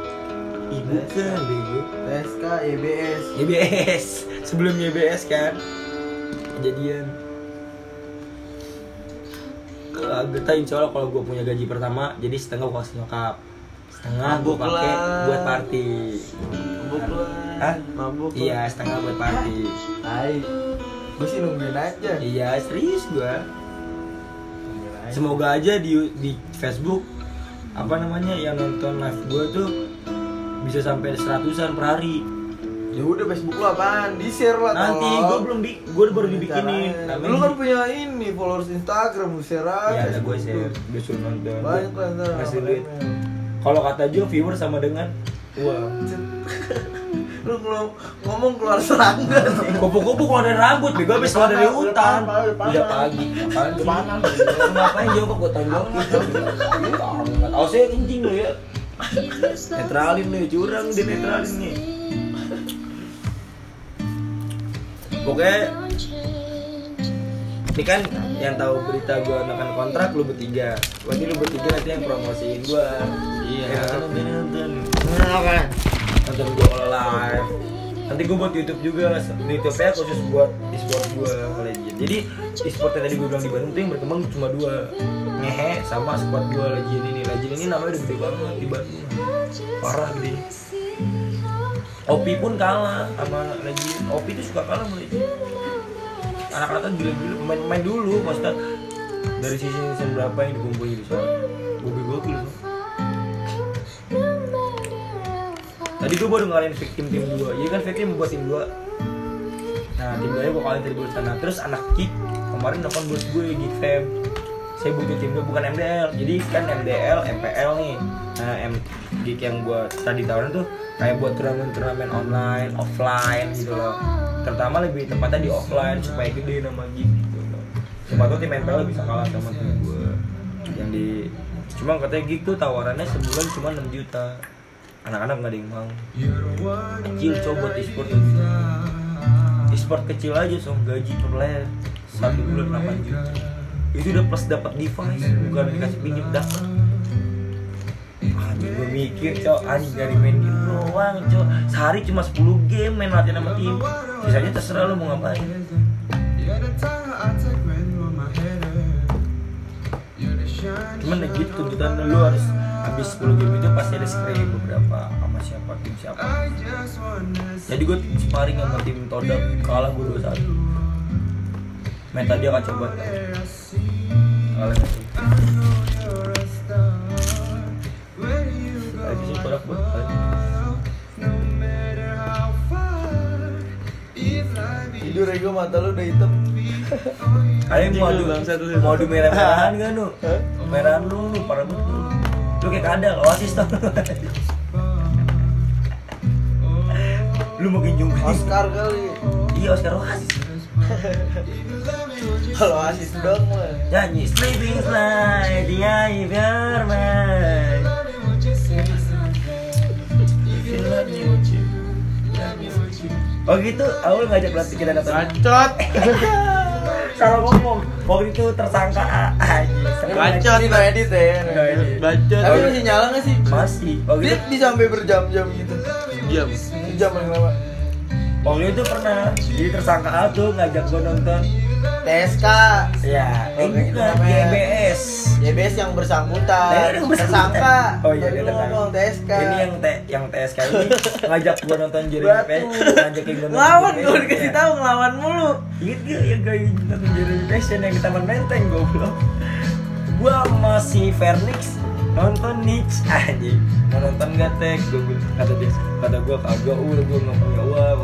ibu kan bego TSK, EBS. YBS sebelum YBS kan kejadian agak tahu insya Allah kalau gue punya gaji pertama jadi setengah gue kasih nyokap setengah gue pakai buat party Mabuk lah. Hah? Mabuk. iya setengah buat party Hai. Gue sih nungguin aja. iya serius gue aja. semoga aja di di Facebook apa namanya yang nonton live gue tuh bisa sampai seratusan per hari Ya udah Facebook lu apaan? Di share lah nanti gue belum bi gue baru dibikinin Lu kan di- punya ini followers Instagram, lu share aja. ya ada gue share gue suruh nonton Banyak lah ntar. Ngasih duit. kalau kata Jo viewer sama dengan uang [LAUGHS] Lu ngomong keluar serangga. Sih. kupu-kupu keluar dari rambut bego habis keluar dari hutan. Udah panas, udah pagi apaan sih Lu ngapain kok gue tonjokin nggak tahu saya kencing lo ya. Netralin nih curang dia netralin nih. Pokoknya ini kan yang tahu berita gue akan kontrak lu bertiga. Berarti lu bertiga nanti yang promosiin gue Iya. Ya, nonton gue live. Nanti gue buat YouTube juga YouTube nya khusus buat e-sport gue legend jadi e-sport yang tadi gue bilang di Bandung tuh yang berkembang cuma dua. Ngehe sama sport gue legend ini. Legend ini namanya udah gede banget di Bandung. Parah gede. Opi pun kalah sama legend. Opi tuh suka kalah sama legend. Anak-anak kan gila-gila. Main, main dulu maksudnya dari sisi season berapa yang dikumpulin di sana. Gue Tadi gue baru ngalahin victim tim 2 Jadi kan victim buat tim 2 Nah tim 2 nya gue kalahin tadi di sana. Terus anak kick kemarin nelfon bos gue Geek Fam Saya butuh tim 2 bukan MDL Jadi kan MDL, MPL nih. Nah M Geek yang gue tadi tawarin tuh Kayak buat turnamen-turnamen online, offline gitu loh. Terutama lebih tepatnya di offline Supaya gede nama Geek gitu loh. Cuma tuh tim MPL bisa kalah sama tim gue Yang di Cuma katanya Geek tuh tawarannya sebulan cuma 6 juta anak-anak nggak ada yang mau. Kecil coba e-sport. tuh gitu e-sport kecil aja so gaji per player satu bulan 8 juta. itu udah plus dapat device bukan dikasih pinjam dapat. Anjing gue mikir cok. Anjing dari main game doang cok. Sehari cuma 10 game main latihan sama tim. Sisanya terserah lo mau ngapain. Cuman ya gitu tuntutan lu harus habis 10 game itu pasti ada screen beberapa sama siapa tim siapa. Jadi gue sparring sama tim Todak kalah gue 2-1 meta dia kacau banget kalah lagi sih? Buat Tidur ya gue mata lu udah hitam. Kalian mau adu lu. mau adu merah-merahan gak nu? Merahan lu lu parah banget lu kayak kadal oasis tuh. Lu makin jungkir kan? Oscar kali. Iya Oscar oasis. [LAUGHS] Kalau oasis dong nyanyi sleeping slide dia biar man Oh gitu, awal ngajak berarti kita nonton. Bacot. [LAUGHS] Salah ngomong. Waktu itu tersangka A. Anjing. Bacot. Ini no edit ya. Nggak. Bacot. Tapi masih nyala nggak sih? Masih. Waktu Dia itu, bisa sampai berjam-jam gitu. Diam. Jam paling lama. waktu itu pernah. Jadi tersangka A tuh ngajak gua nonton. TSK. Ya, eh, bukan namanya. GBS. YBS yang bersangkutan. Nah, yang. Tersangka. Oh iya, dia tersangka. ngomong TSK. Ini yang T yang TSK ini [LAUGHS] ngajak gua nonton Batu. Passion, ngajakin gua gue Passion. dikasih tahu ngelawan mulu. Gak yang gue nonton Jeremy Passion yang di Taman Menteng goblok Gua masih Vernix nonton Nix anjing mau nonton gak tek gue kata dia kata gue kagak udah gue nggak punya uang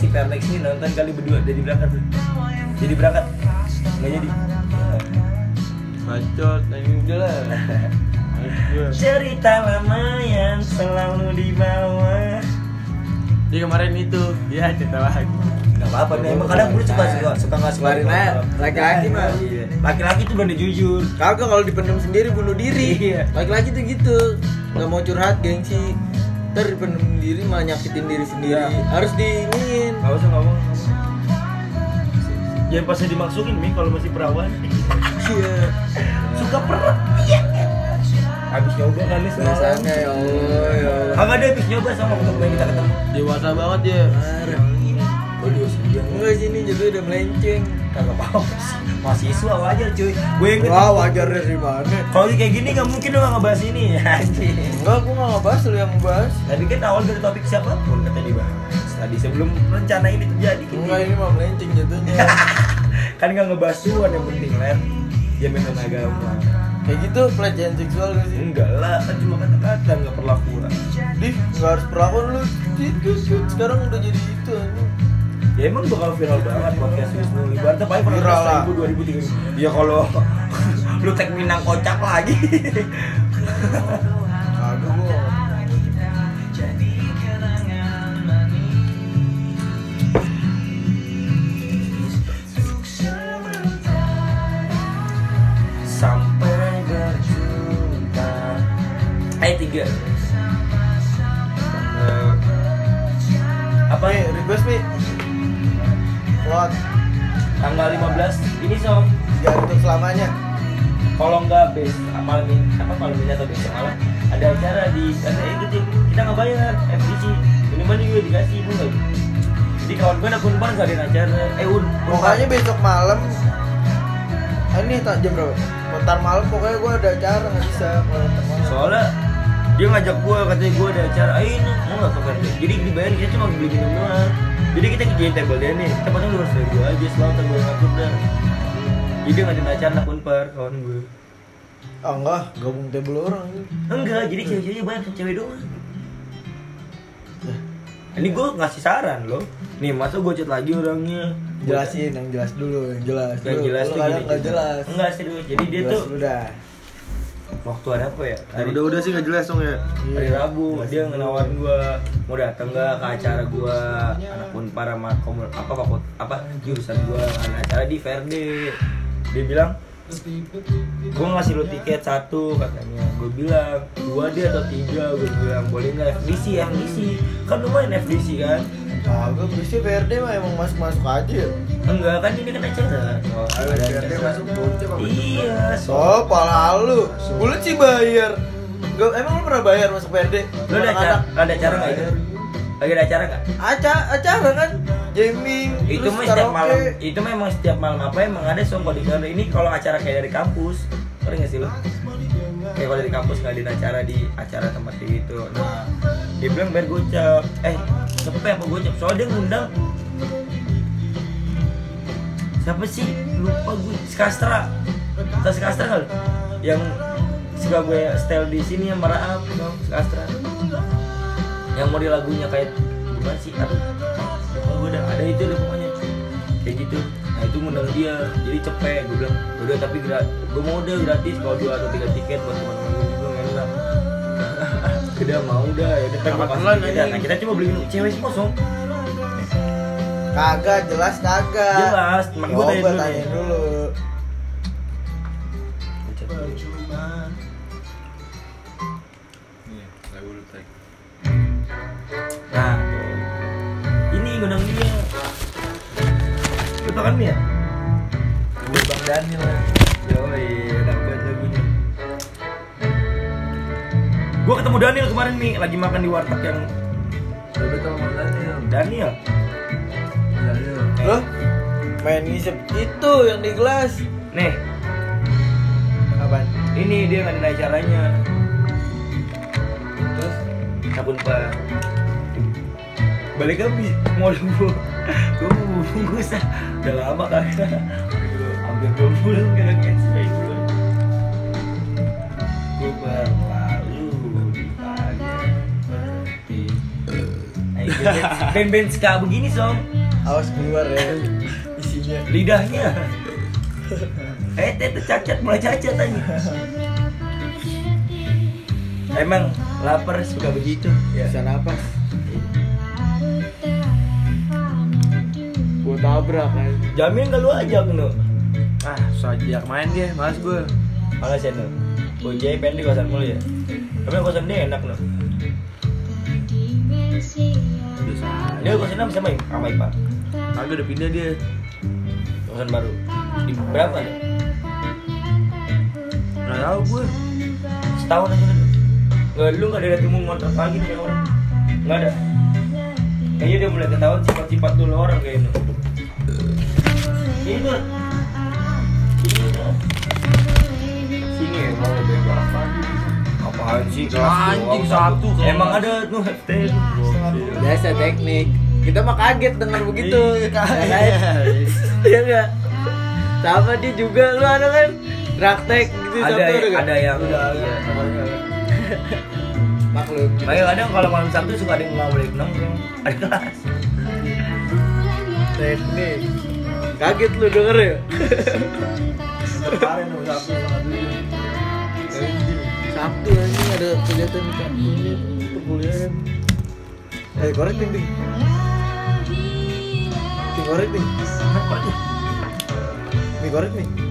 si Vernix ini nonton kali berdua jadi berangkat tuh jadi berangkat nggak jadi Bacot. Ini udah lah. [LAUGHS] cerita lama yang selalu dibawa Dia kemarin itu, dia cerita lagi. Gak apa-apa nih, emang kadang gue suka suka suka nggak suka. Laki-laki mah. Iya. Laki-laki tuh berani jujur. Kagak kalau dipendam sendiri bunuh diri. Iya. Laki-laki tuh gitu. Nggak mau curhat gengsi. Ntar dipendam sendiri malah nyakitin diri sendiri. Iya. Harus diinin. Gak usah ngomong. Jangan pasti dimasukin mi kalau masih perawan. Iya. Suka perut. Iya. Habis nyoba kali semalam. Biasanya ya Allah ya Allah. Kagak ada habis nyoba sama yang kita ketemu. Dewasa banget ya. Parah. Enggak sini jadi udah melenceng. kagak paham sih. Mahasiswa wajar cuy. Gue yang. Wah wajar dari mana? Kalau kayak gini gak mungkin dong ngebahas ini anjing. Enggak, gua nggak ngebahas lu yang ngebahas. Tadi kan awal dari topik siapa pun kata dibahas. Tadi sebelum rencana ini terjadi gitu. Enggak ini mah melenceng jatuhnya. [LAUGHS] kan nggak ngebahas tuan yang penting ler. Dia main agama. Kayak gitu pelecehan seksual gak sih? Enggak lah, kan cuma kata-kata nggak perlakuan. Dih, nggak harus perlakuan lu. Itu sekarang udah jadi itu anjing. Ya emang bakal viral banget podcast Wisnu Ibaratnya paling Viral lah. ribu, dua ribu, tiga ribu Ya kalau [LAUGHS] lu tag Minang kocak lagi Kagak gua. Sampai berjuta Ayat tiga Eh, Apa? Nih, request nih. Kuat. Tanggal 15 Ini so Jangan untuk selamanya. Kalau nggak bes malam ini apa malam ini atau besok malam ada acara di karena itu kita nggak bayar FTC minimal juga dikasih ibu nggak? Jadi kawan gue nakun ban nggak ada acara. Eh un Pokoknya besok malam. Ah, Ini tak jam berapa? Bentar malam pokoknya gua ada acara nggak bisa soalnya dia ngajak gue katanya gue ada acara. Ayo ini mau nggak tuh kan jadi dibayar kita cuma beli minum doang jadi kita kerjain table dia nih. Paling dua ratus ribu aja selalu gue ngatur dah. Jadi dia ngadain acara nakun par kawan gue. Ah enggak, gabung table orang. Enggak jadi cewek-ceweknya banyak cewek doang. Ini gue ngasih saran loh. Nih masa gue chat lagi orangnya? Jelasin yang jelas dulu, yang jelas. yang Lu- jelas lu tuh kadang nggak jelas. enggak serius jadi dia Jelas tuh dulu dah. Waktu ada apa ya? Ya, udah udah sih nggak jelas dong ya. hari Rabu dia ngenawarin gua. Mau datang nggak ke acara gua? Anak unpar sama komun apa fakut apa jurusan gua ada acara di Verde. Dia bilang gua ngasih lu tiket satu katanya. Gua bilang dua dia atau tiga? Gua bilang boleh nggak FDC FDC kan lumayan FDC kan? Kagak, biasanya PRD mah emang masuk-masuk aja ya. enggak kan ini kan acara. Oh, ada PRD masuk apa? Iya so Oh, pala lu. Sih bayar. Enggak, emang lu pernah bayar masuk PRD? lu ada acara? Ada acara nggak itu lagi ada acara nggak? Acara, acara kan? Jamming, itu mah setiap malam itu memang setiap malam apa emang ada song kalau di ini kalau acara kayak dari kampus ngerti nggak sih lo kayak kalau dari kampus nggak ada acara di acara tempat gitu. Nah dia bilang biar gocap. Eh siapa apa gocap soalnya dia ngundang siapa sih? Lupa gue Skastra tas Skastra lu? yang suka gue style di sini yang meraap no? Skastra yang mau di lagunya kayak gimana sih aduh gitu nah itu ngundang dia jadi cepet gue bilang udah tapi gue mau udah gratis kalau dua atau tiga tiket buat teman-teman gue juga nggak enak [LAUGHS] udah mau udah ya udah tiket. anjing. nah kita cuma beli cewek semua song Kagak, jelas kagak. jelas teman gue tanya dulu tanya dulu. Lu tau kan Mi ya Gue Bang Daniel ya. Yoi, enak banget lagunya. Gua ketemu Daniel kemarin nih, lagi makan di warteg yang tau Bang Daniel. Daniel. Daniel. Loh? Main ngisep itu yang di gelas. Nih, Apaan? ini dia ngadain acaranya. Terus Akun pak. Balik lagi mau lu Gue mau bungkus. Udah lama kagak. [LAUGHS] Hampir dua bulan cancel itu. Gue lalu di pagi. Band-band ska begini song awas keluar ya isinya. lidahnya eh teh cacat mulai cacat aja emang lapar suka begitu ya Bisa napas. Tabrak kan. jamin gak lu ajak nu Ah, susah ajak main dia, males gue. malas ya nu Bojai pengen di kosan mulu ya tapi yang kosan dia enak nu aja. dia kosannya bisa main sama Ipa Kagak udah pindah dia. kosan baru di berapa nih Nggak tahu gue. setahun aja nu nggak lu nggak ada temu ngontrak lagi nih orang nggak ada kayaknya dia mulai ketahuan sifat-sifat dulu orang kayak nu sini ya mau bebas kelas Anjing, satu emang ada tuh FT Biasa teknik. Kita mah kaget dengan begitu. Iya, kaget. Ya kan? Iya enggak? Sama dia juga lu ada kan praktek gitu ada ada yang Udah, iya. Maklum. Makanya kadang kalau malam Sabtu suka ada yang nggak boleh nongkrong ada kelas Teknik. Kaget lu denger ya? Kemarin sama dulu. Sabtu ada kegiatan di Sabtu ini perkuliahan. Eh korek ting ting. Ting korek ting. Nih korek nih.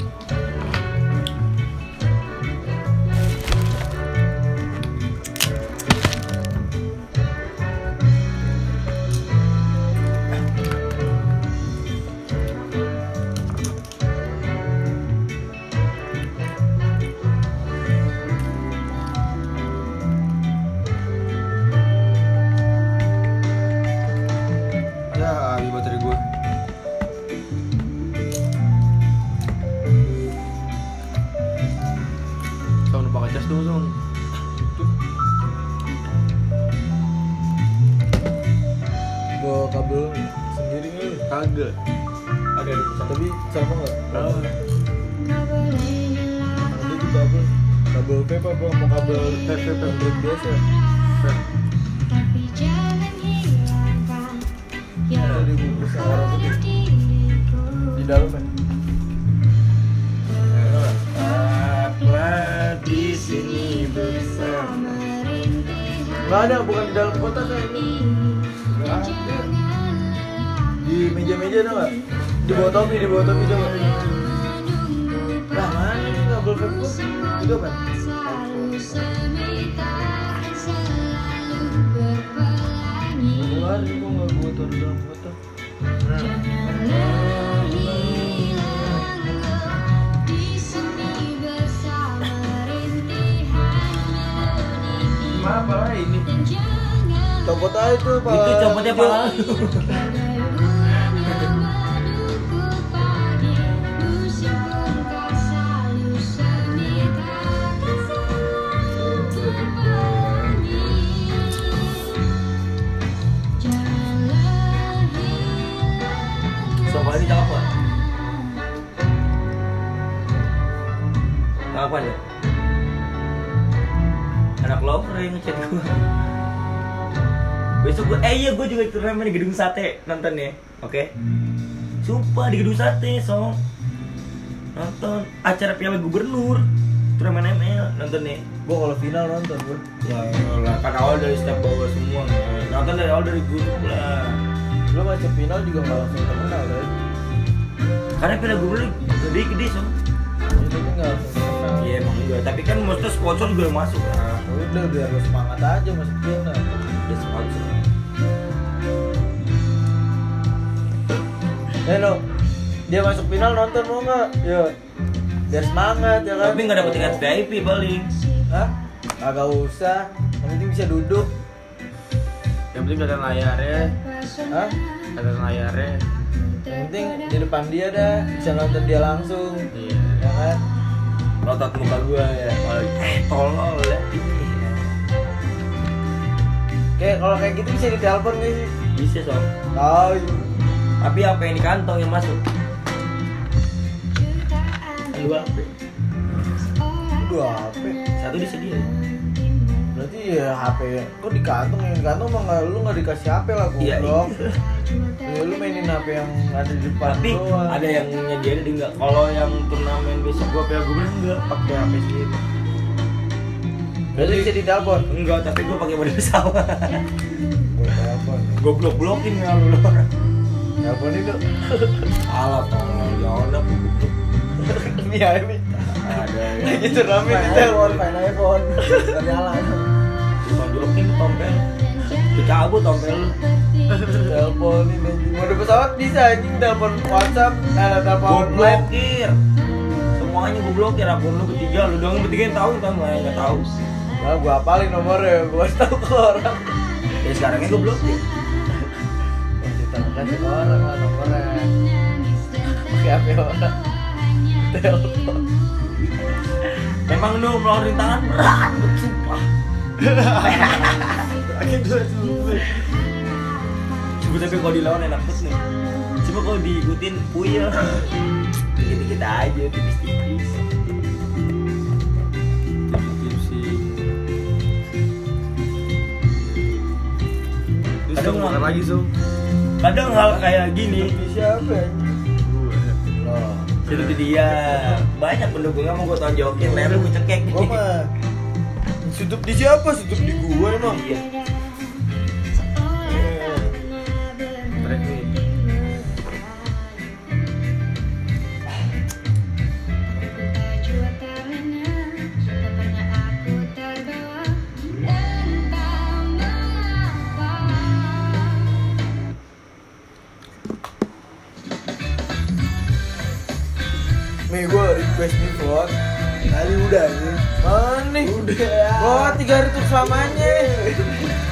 Di dalam kan? Di sini bersama ada, bukan di dalam kota kan? Di meja-meja ada? Di bawah di bawah topi coba. Lah mana vape gua? Itu apa? Keluar, nggak gua taruh. Apa ini? Copot aja tuh, Pak. itu copotnya pala Lover yang ngechat gue Besok gue, eh iya gue juga turnamen di gedung sate nonton ya Oke? Sumpah di gedung sate song. Nonton acara piala gubernur Turnamen ML nonton nih Gua kalau final nonton gua. Ya lah kan awal dari step bawah semua. Nonton dari awal dari grup lah Lu macam final juga nggak langsung terkenal kan? Karena piala gubernur song. Itu kan nggak langsung terkenal. Iya emang juga, tapi kan maksudnya sponsor juga masuk nah, Udah biar lu semangat aja masuk final. Ada sponsor Eh no, dia masuk final nonton mau nggak? Yo, biar semangat ya kan. Tapi nggak dapet tiket VIP paling. Hah? Agak usah, yang penting bisa duduk. Yang penting ada layarnya, Hah? ada layarnya. Yang penting di depan dia dah, bisa nonton dia langsung. Iya. Ya kan? Rotot muka gua ya. Eh tolol ya. Kayak kalau kayak gitu bisa ditelepon nggak sih? Bisa sob. Tahu. Tapi apa yang di kantong yang masuk? Dua HP. Dua HP. Satu disedia. Berarti ya HP kok di kantong yang di kantong mah nggak lu nggak dikasih HP lah Iya. goblok. iya. Ya, lu mainin HP yang ada di depan Tapi doang. ada yang nyediain di enggak. Kalau yang turnamen besok gua piala gubernur enggak pakai HP sendiri. Berarti bisa ditelepon. Enggak, tapi gua pakai mode pesawat. Gue telepon. gua blok blokin ya lu. Telepon itu. Alah tolol jangan dah goblok. Ini ya ini. Ada ya. Lagi turnamen di telepon, main iPhone. Nyala. Ditonjokin tompel. Dicabut tompel lu. Teleponin anjing. Mode pesawat bisa anjing telepon WhatsApp, eh telepon blokir. Semuanya gua blokir akun lu bertiga, lu doang bertiga yang tahu kan gua enggak tahu. Lah gua apalin nomornya, gua kasih [LAUGHS] tahu ke orang. Ya sekarangnya gua blokir. Kasih tahu kasih ke orang lah nomornya. Pakai HP orang. Telepon. Memang lu melawan rintangan berat, sumpah. [LAUGHS] Coba tapi kalau dilawan enak banget nih. Cuma kalau diikutin puyeng. Dikit-dikit aja, tipis-tipis. Kadang makan nggak- lagi, Sung? Kadang hal kayak gini, Ini siapa anjing? Loh. itu dia. Banyak pendukungnya mau gue tonjokin, leher gue cekek. Gua mah Sutup di siapa? Sutup di gua emang. Iya. Request nih Flot. Tadi udah nih. Mana nih? Udah. Flot tiga hari untuk selamanya.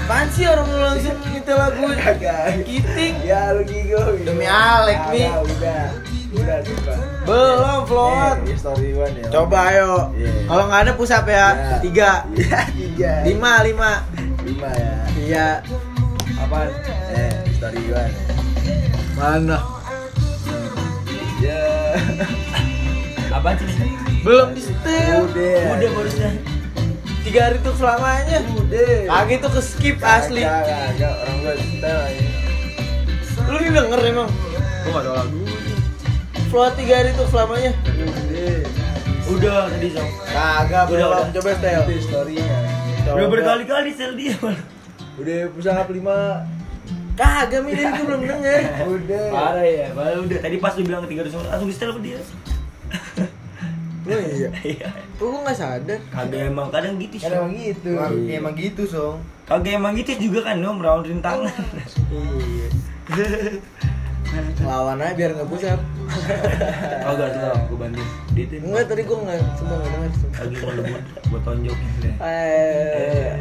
Apaan sih orang lu langsung nyetel lagu. [LAUGHS] Kiting? Ya lu gigo. Demi Alek. Kagak, Udah. Udah. Belum Flot. Eh, story one ya. Coba ayo. Iya. Kalau nggak ada push up ya. Ya. Tiga. Iya, tiga. Lima, lima. Lima ya. Iya. Apaan? Eh, story one. Mana? Apaan sih? Belum di setel. Udah. Udah barusan. Tiga hari untuk selamanya. Udah. Kagak itu ke skip asli. Kagak, kagak. Orang gua setel aja. Lu ini denger emang. Gua nggak ada lagu. Float tiga hari untuk selamanya. Udah. Udah tadi Song. Kagak Udah, belum. udah. Coba setel. Itu story-nya. Udah berkali-kali sel dia. Udah pusaka lima. Kagak mi dari gua belum denger. Udah. Parah ya, parah udah. Tadi pas lu bilang ketiga ratus langsung di setel sama dia. Oh [LAUGHS] iya. Iya. Kok gua nggak sadar? Kagak emang kadang gitu sih. Emang gitu. Iya. Emang gitu, Song. Kagak emang gitu juga kan dong melawan rintangan. Iya. Lawan aja biar nggak push up. Kagak tuh, gua bantuin. Dia tuh Enggak tadi gua nggak cuma nggak sumpah. lagi mau lu gua tonjokin deh. Eh.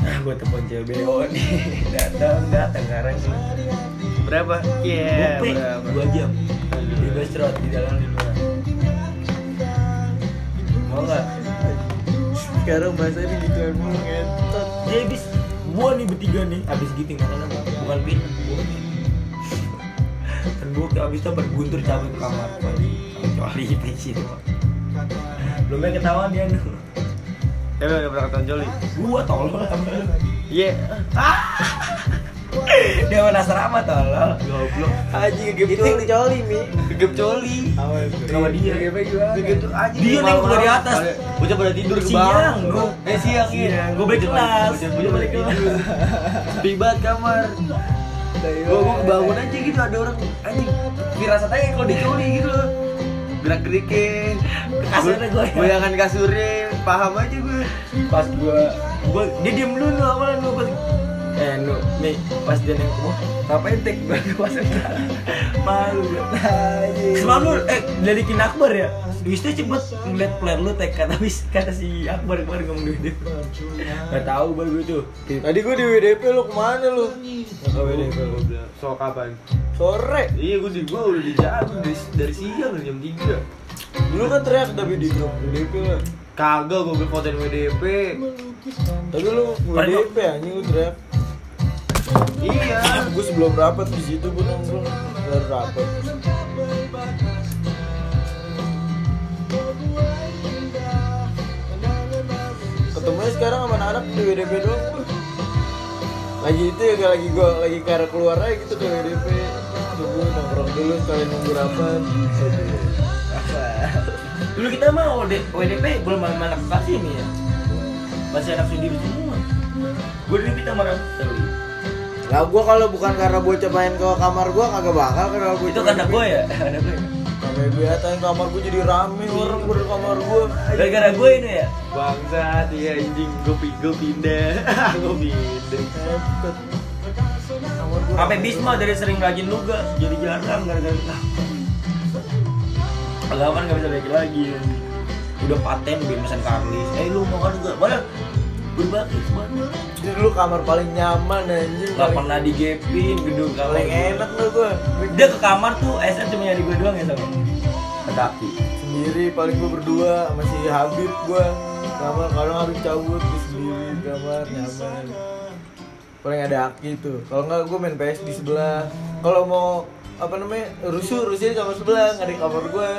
Nah, gua telepon CBO nih. Datang, datang sekarang sih. Berapa? Iya, berapa? dua jam di road di dalam di luar. Mau nggak? Sekarang bahasanya gitu emang ngetot. Dia habis gua nih bertiga nih habis gitu mana bukan pin gua nih. dan gua habis itu berguntur cabut ke kamar kecuali pensi itu belum yang ketahuan dia Eh, lu nggak pernah ketemu Joli? gua tolol sama lu Iya. Dia mana asrama tolol goblok Aji gegep coli. coli mi. gegep coli sama dia Gegepnya gimana? Gegep aja dia nengok dari atas Bocah pada tidur ke siang gua Eh siang iya. gua balik kelas Bocah balik kelas. [LAUGHS] Banget kamar. Gua gua kebangun aja gitu ada orang anjing. Firasat aja kalau dicoli gitu loh. Gerak gerikin. Kasurnya gua ya. Goyangan kasurnya paham aja gue. pas gua gua dia diem dulu awalnya gua pas eh nu nih pas dia nengok wah ngapain tek [LAUGHS] gue pas malu lu eh dari kin Akbar ya tuh cepet ngeliat player lu tek kata Wis kata si Akbar kemarin ngomong di WDP Gak tau baru gue tuh Tadi gue di WDP lu ke mana lu? Ke WDP bilang. So kapan? Sore. Iya gue di gue udah di jalan dari, dari siang jam 3 Dulu kan teriak tapi di grup WDP lah. Kagak gue bilang fotoin WDP Tapi lu WDP anjing lu teriak. Iya Gue sebelum rapat di situ gue nongkrong baru rapat. Ketemunya sekarang sama anak di WDP doang gua. Lagi itu ya lagi gua lagi cara keluar aja gitu ke WDP. Tunggu nongkrong dulu sekalian nunggu rapat. [LAUGHS] Dulu kita mah WD- WDP belum anak kasih nih ya Masih anak sendiri semua Gue dulu kita marah terus Lah gua kalau bukan karena bocah main ke kamar gua kagak bakal kenal gua. Itu karena gue ya? Karena gue Sampai biasa kamar gua jadi rame orang ber kamar gua. Gara-gara gue ini ya? Bangsat iya anjing gue gue pindah. [LAUGHS] Gue pindah. Gua. Sampai Bisma dari sering rajin luga Jadi jarang gara-gara kita. Pengalaman gak bisa balik lagi. Udah paten biar pesan Karlis Eh lu mau kan juga? Mana? Berbagi Itu dulu kamar paling nyaman anjing. Gak paling- pernah digepin gedung kamar paling enak lu gua. Dia ke kamar tuh SM cuma nyari gue doang ya sama Ke kaki Sendiri paling gua berdua sama si Habib gua. Kamar kadang Habib cabut di sendiri di kamar nyaman. Paling ada Aki tuh. Kalau enggak gua main PS di sebelah. Kalau mau apa namanya rusuh rusuh di kamar sebelah nggak di kamar gua.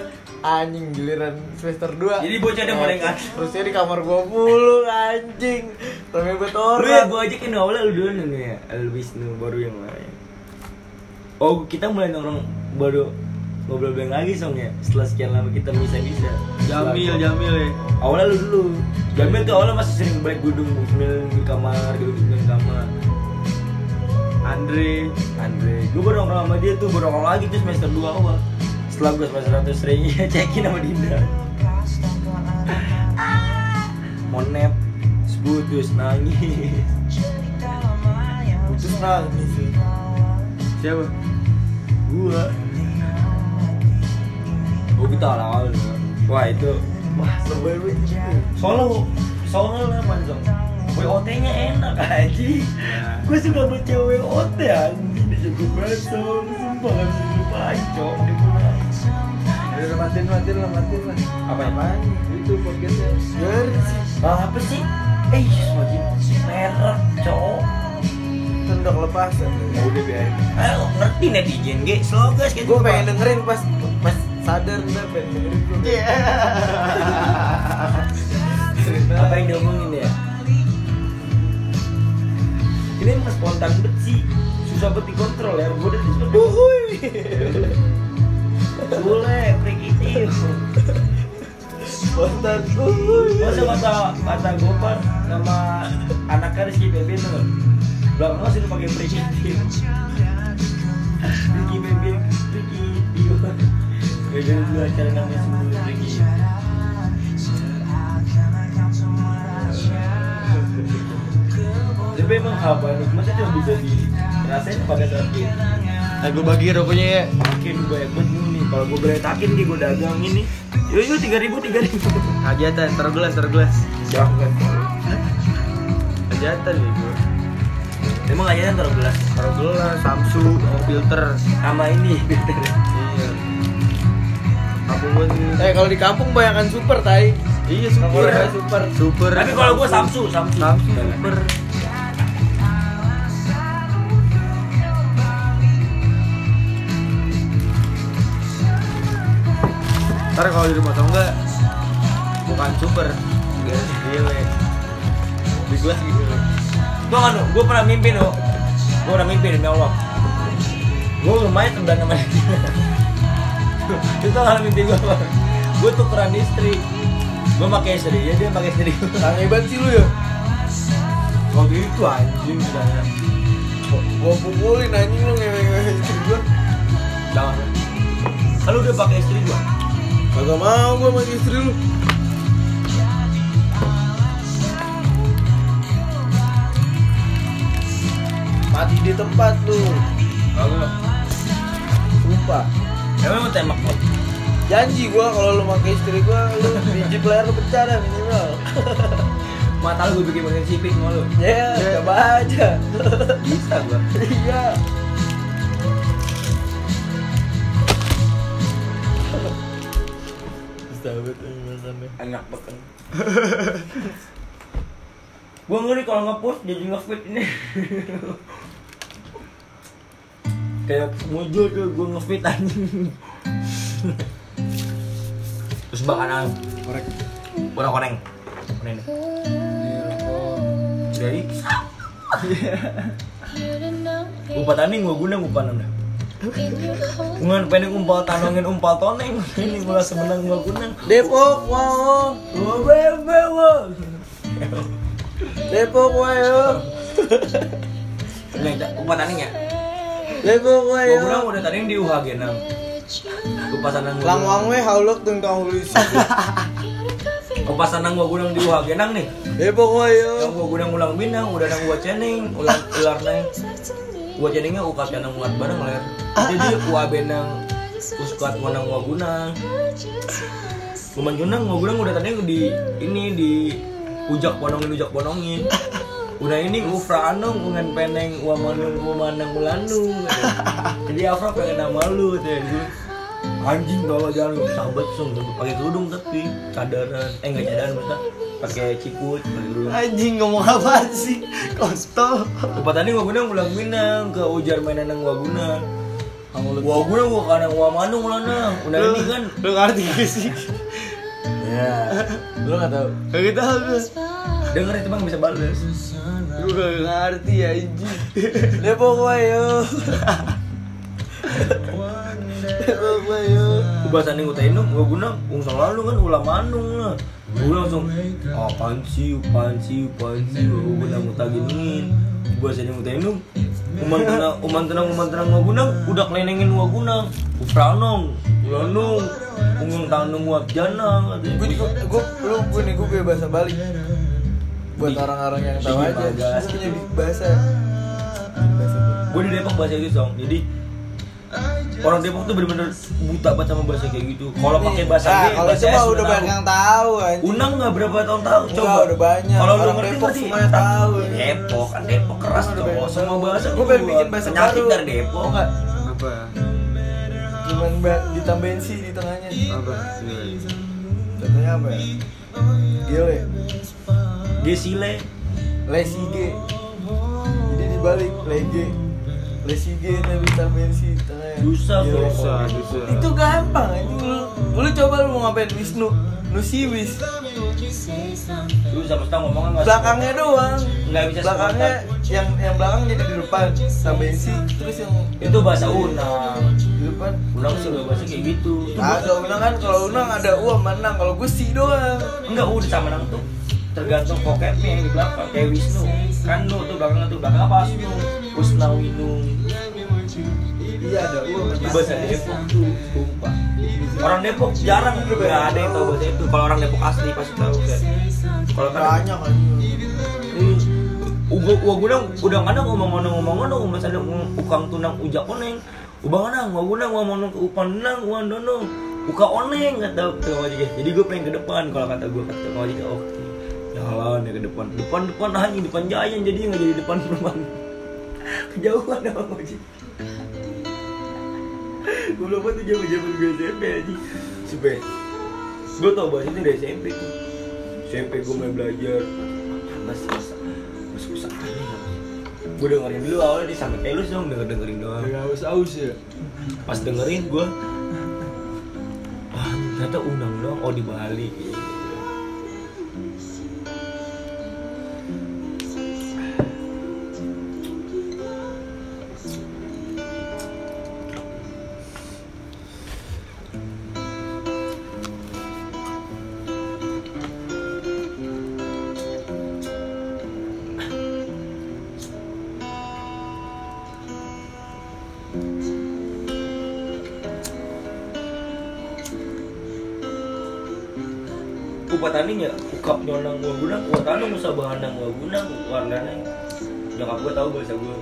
Anjing giliran semester 2 Jadi bocah paling aneh. Rusnya di kamar gua mulu anjing. Rame buat Lu ya orang gue ajakin awalnya lu dulu nih ya Lu Wisnu baru yang lain. Oh kita mulai nongkrong baru ngobrol bareng lagi song ya. Setelah sekian lama kita bisa-bisa. Jamil Jamil ya. Awalnya lu dulu. Jamil tuh awalnya masih sering balik gedung Sambil di kamar, gedung di kamar Andre Andre. Gue baru nongkrong sama dia tuh, baru nongkrong lagi tuh semester 2 awal Setelah gue semester 1 sering [LAUGHS] cekin sama Dinda. Monet Putus nangis. Putus nangis sih. Siapa? Gua. Oh kita awal-awal Wah itu. Wah Soalnya Soalnya apa dong WOT nya enak aja Gue suka baca WOT anjing. Dia jago banget Song. Sumpah gak bisa dilupain cok. Dia pulang Udah matiin matiin lah matiin lah. Apa ya? Apaan? Itu podcastnya. Biar sih Apa sih? Eh semakin merek cok. Kan udah kelepasan Ya udah biarin. Eh ngerti netizen ge Slow guys Gue gitu, pengen dengerin pas pas sadar ntar pengen dengerin gue [LAUGHS] Apa yang diomongin ya? Ini emang spontan sih Susah banget dikontrol ya Gue udah disuruh Uhuy. Spontan. Uhuy Masa kata kata Gopar nama anaknya Rizky Bebin tuh. Belakangnya sih lu pakai freak itu Rizky Bebin, Rizky Dio. Bebin dulu acara namanya semua Rizky Tapi emang apa nih? Masa cuma bisa dirasain pakai saat ini? Nah gue bagi rokoknya ya. Makin banyak banget nih Kalau gue beretakin nih, gue dagangin nih Yuk yuk, tiga ribu, tiga ribu. Hajatan, taruh gelas, taruh gelas. Jangan Hajatan nih gue Emang aja kan taruh gelas? Taruh gelas, Samsu, sama filter. Sama ini. Iya. Aku gue nih. Eh kalau di kampung banyakan super tai. Iya super. Super Super. Tapi kalau gue Samsu, Samsu Samsu super Ntar kalau di rumah tangga bukan super, gile. Di gitu. Gue kan, gue pernah mimpi no Gue pernah mimpi demi Allah. Gue lumayan sembilan nama dia. [LAUGHS] Itu kalau mimpi gue Gue tukeran istri. Gue pakai istri dia, dia pakai istri. [LAUGHS] Gue Sang hebat sih lu ya. Waktu itu anjing misalnya. Gua pukulin anjing lu ngewe-ngewe istri gua. Jangan. Kalau udah pakai istri gue Kagak mau gua sama istri lu di tempat lu Kagak. sumpah Emang mau tembak kok? janji gua kalau lu pakai istri gua lu pijit leher lu pecah dah minimal [LAUGHS] Mata lu gue bikin bagian sipit sama lu. ya coba aja Bisa gua. iya Makannya Enak banget. [LAUGHS] gua ngeri kalau nge-post jadi nge-feed ini. [LAUGHS] Kayak muncul tuh gua nge-feed anjing. Terus bakalan korek. Koneng nih. Jadi Umpat [LAUGHS] tanding gua guna umpan anda. Ngan pendek umpal tanongin umpal toneng. Ini gua sebenang gua guna. Depok wow bebe gua. Depok wow Nih, umpan tanding ya. Depok wow guna udah tanding di UHG 6. Kupasanan gua. Lang wang we hauluk tung kang hulis Kupasanan gua guna di UHG 6 nih. Depok wow Yang gua guna ulang bintang, udah nang gua cening, ulang ular neng. Gua ceningnya ukat yang muat bareng ler. Jadi gua benang uskat wanang gua guna. Kuman junang guna udah tadi di ini di ujak ponongin ujak ponongin. Udah ini ufra anong ungan peneng wa manung wa manang ulanung. Jadi Afra pengen nama lu tuh jadi anjing bawa jalan sahabat song pakai kerudung tapi cadaran eh nggak cadaran maksudnya pakai cikut Anjing ngomong apa sih? Kontol Tempat tadi gua guna ulang minang ke ujar mainan nang gua guna. Gua guna gua kadang gua manung lah nang. Udah ini kan. Lu ngerti gak sih? Ya. Lu gak tau? Gak tau gue Denger itu bang bisa balas. Gue gak ngerti ya anjing Depok wow Depok wow Gua bahasa nih ngutain dong. Gua guna ungsang lalu kan ulah manung lah. Gua langsung apaan sih, apaan sih, apaan sih. Guna ngutaginin. Gua bahasa nih ngutain dong. Uman tenang, uman tenang, uman tenang gua guna udah kelenengin gua guna. Ufranong, ulanung, ungung tanung gua janang. Gue juga, gue, lu, gue nih, gue punya bahasa Bali Buat orang-orang yang tahu aja. Gue punya bahasa Bahasa gue di Depok bahasa itu song jadi orang Depok tuh bener-bener buta banget sama bahasa kayak gitu. Kalau pakai bahasa Ah, G kalau udah banyak yang tahu anjing. Unang nggak berapa tahun tahu Enggak, coba. udah banyak. kalau lu Orang ngerti Depok semuanya tahu. Depok kan Depok keras Udah cowok banyak. semua bahasa Gua pengen bikin bahasa baru. dari Depok. Nggak Apa? Cuman ba- ditambahin sih di tengahnya. Apa? Contohnya apa ya? Gile. Gesile. Lesi G. Jadi dibalik Lege Lesi G tapi ditambahin sih di tengahnya Dusa, Gile. Dusa, dusa. Itu gampang anjing. Lu Lu coba lu mau ngapain? Wisnu Nusiwis lu sama ngomongnya nggak Belakangnya doang. Nggak bisa Belakangnya yang yang belakang jadi di depan. Tambahin sih terus yang itu bahasa Unang. Di depan. Unang sih nggak bahasa kayak gitu. Ada unang kan kalau unang ada u sama enang kalau gue sih doang. Enggak, udah sama nang tuh tergantung vocabnya yang di belakang kayak Wisnu kan lu tuh belakangnya tuh belakang apa? Wisnu Wisna Winung. Iya ada di bahasa Depok. Tuh sumpah. Orang Depok jarang nggak ada yang tahu bahasa itu. Kalau orang Depok asli pasti tahu kan kalau kan banyak kan. Uga gua guna udah kadang ngomong ngomong ngomong ngomong ngomong ada ukang tunang ujak oneng. Ubah mana gua guna ngomong ke upan nang uan dono. Uka oneng kata kata wajib jadi gue pengen ke depan kalau kata gue kata wajib oke jalan ya ke depan. Depan depan hanya depan jayan jadi nggak jadi depan rumah. Kejauhan sama wajib gue lupa tuh zaman zaman gue SMP aja supaya gue tau bahasa itu dari SMP tuh. SMP gue mulai belajar. Masih masa masih usah aneh gue dengerin dulu awalnya di sampai telus dong denger dengerin doang. Gak aus aus ya. pas dengerin gue ah ternyata unang dong oh di Bali tanding ya, ukap nyonang gua guna, gua tanung usah bahan nang gua guna, warnanya. Nyokap gua tahu bahasa gua.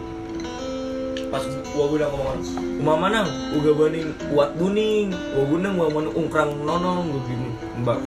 pas gua guna ngomong umah manang uga baning uat buning gua gunang gua mana ungkrang nonong gua gini mbak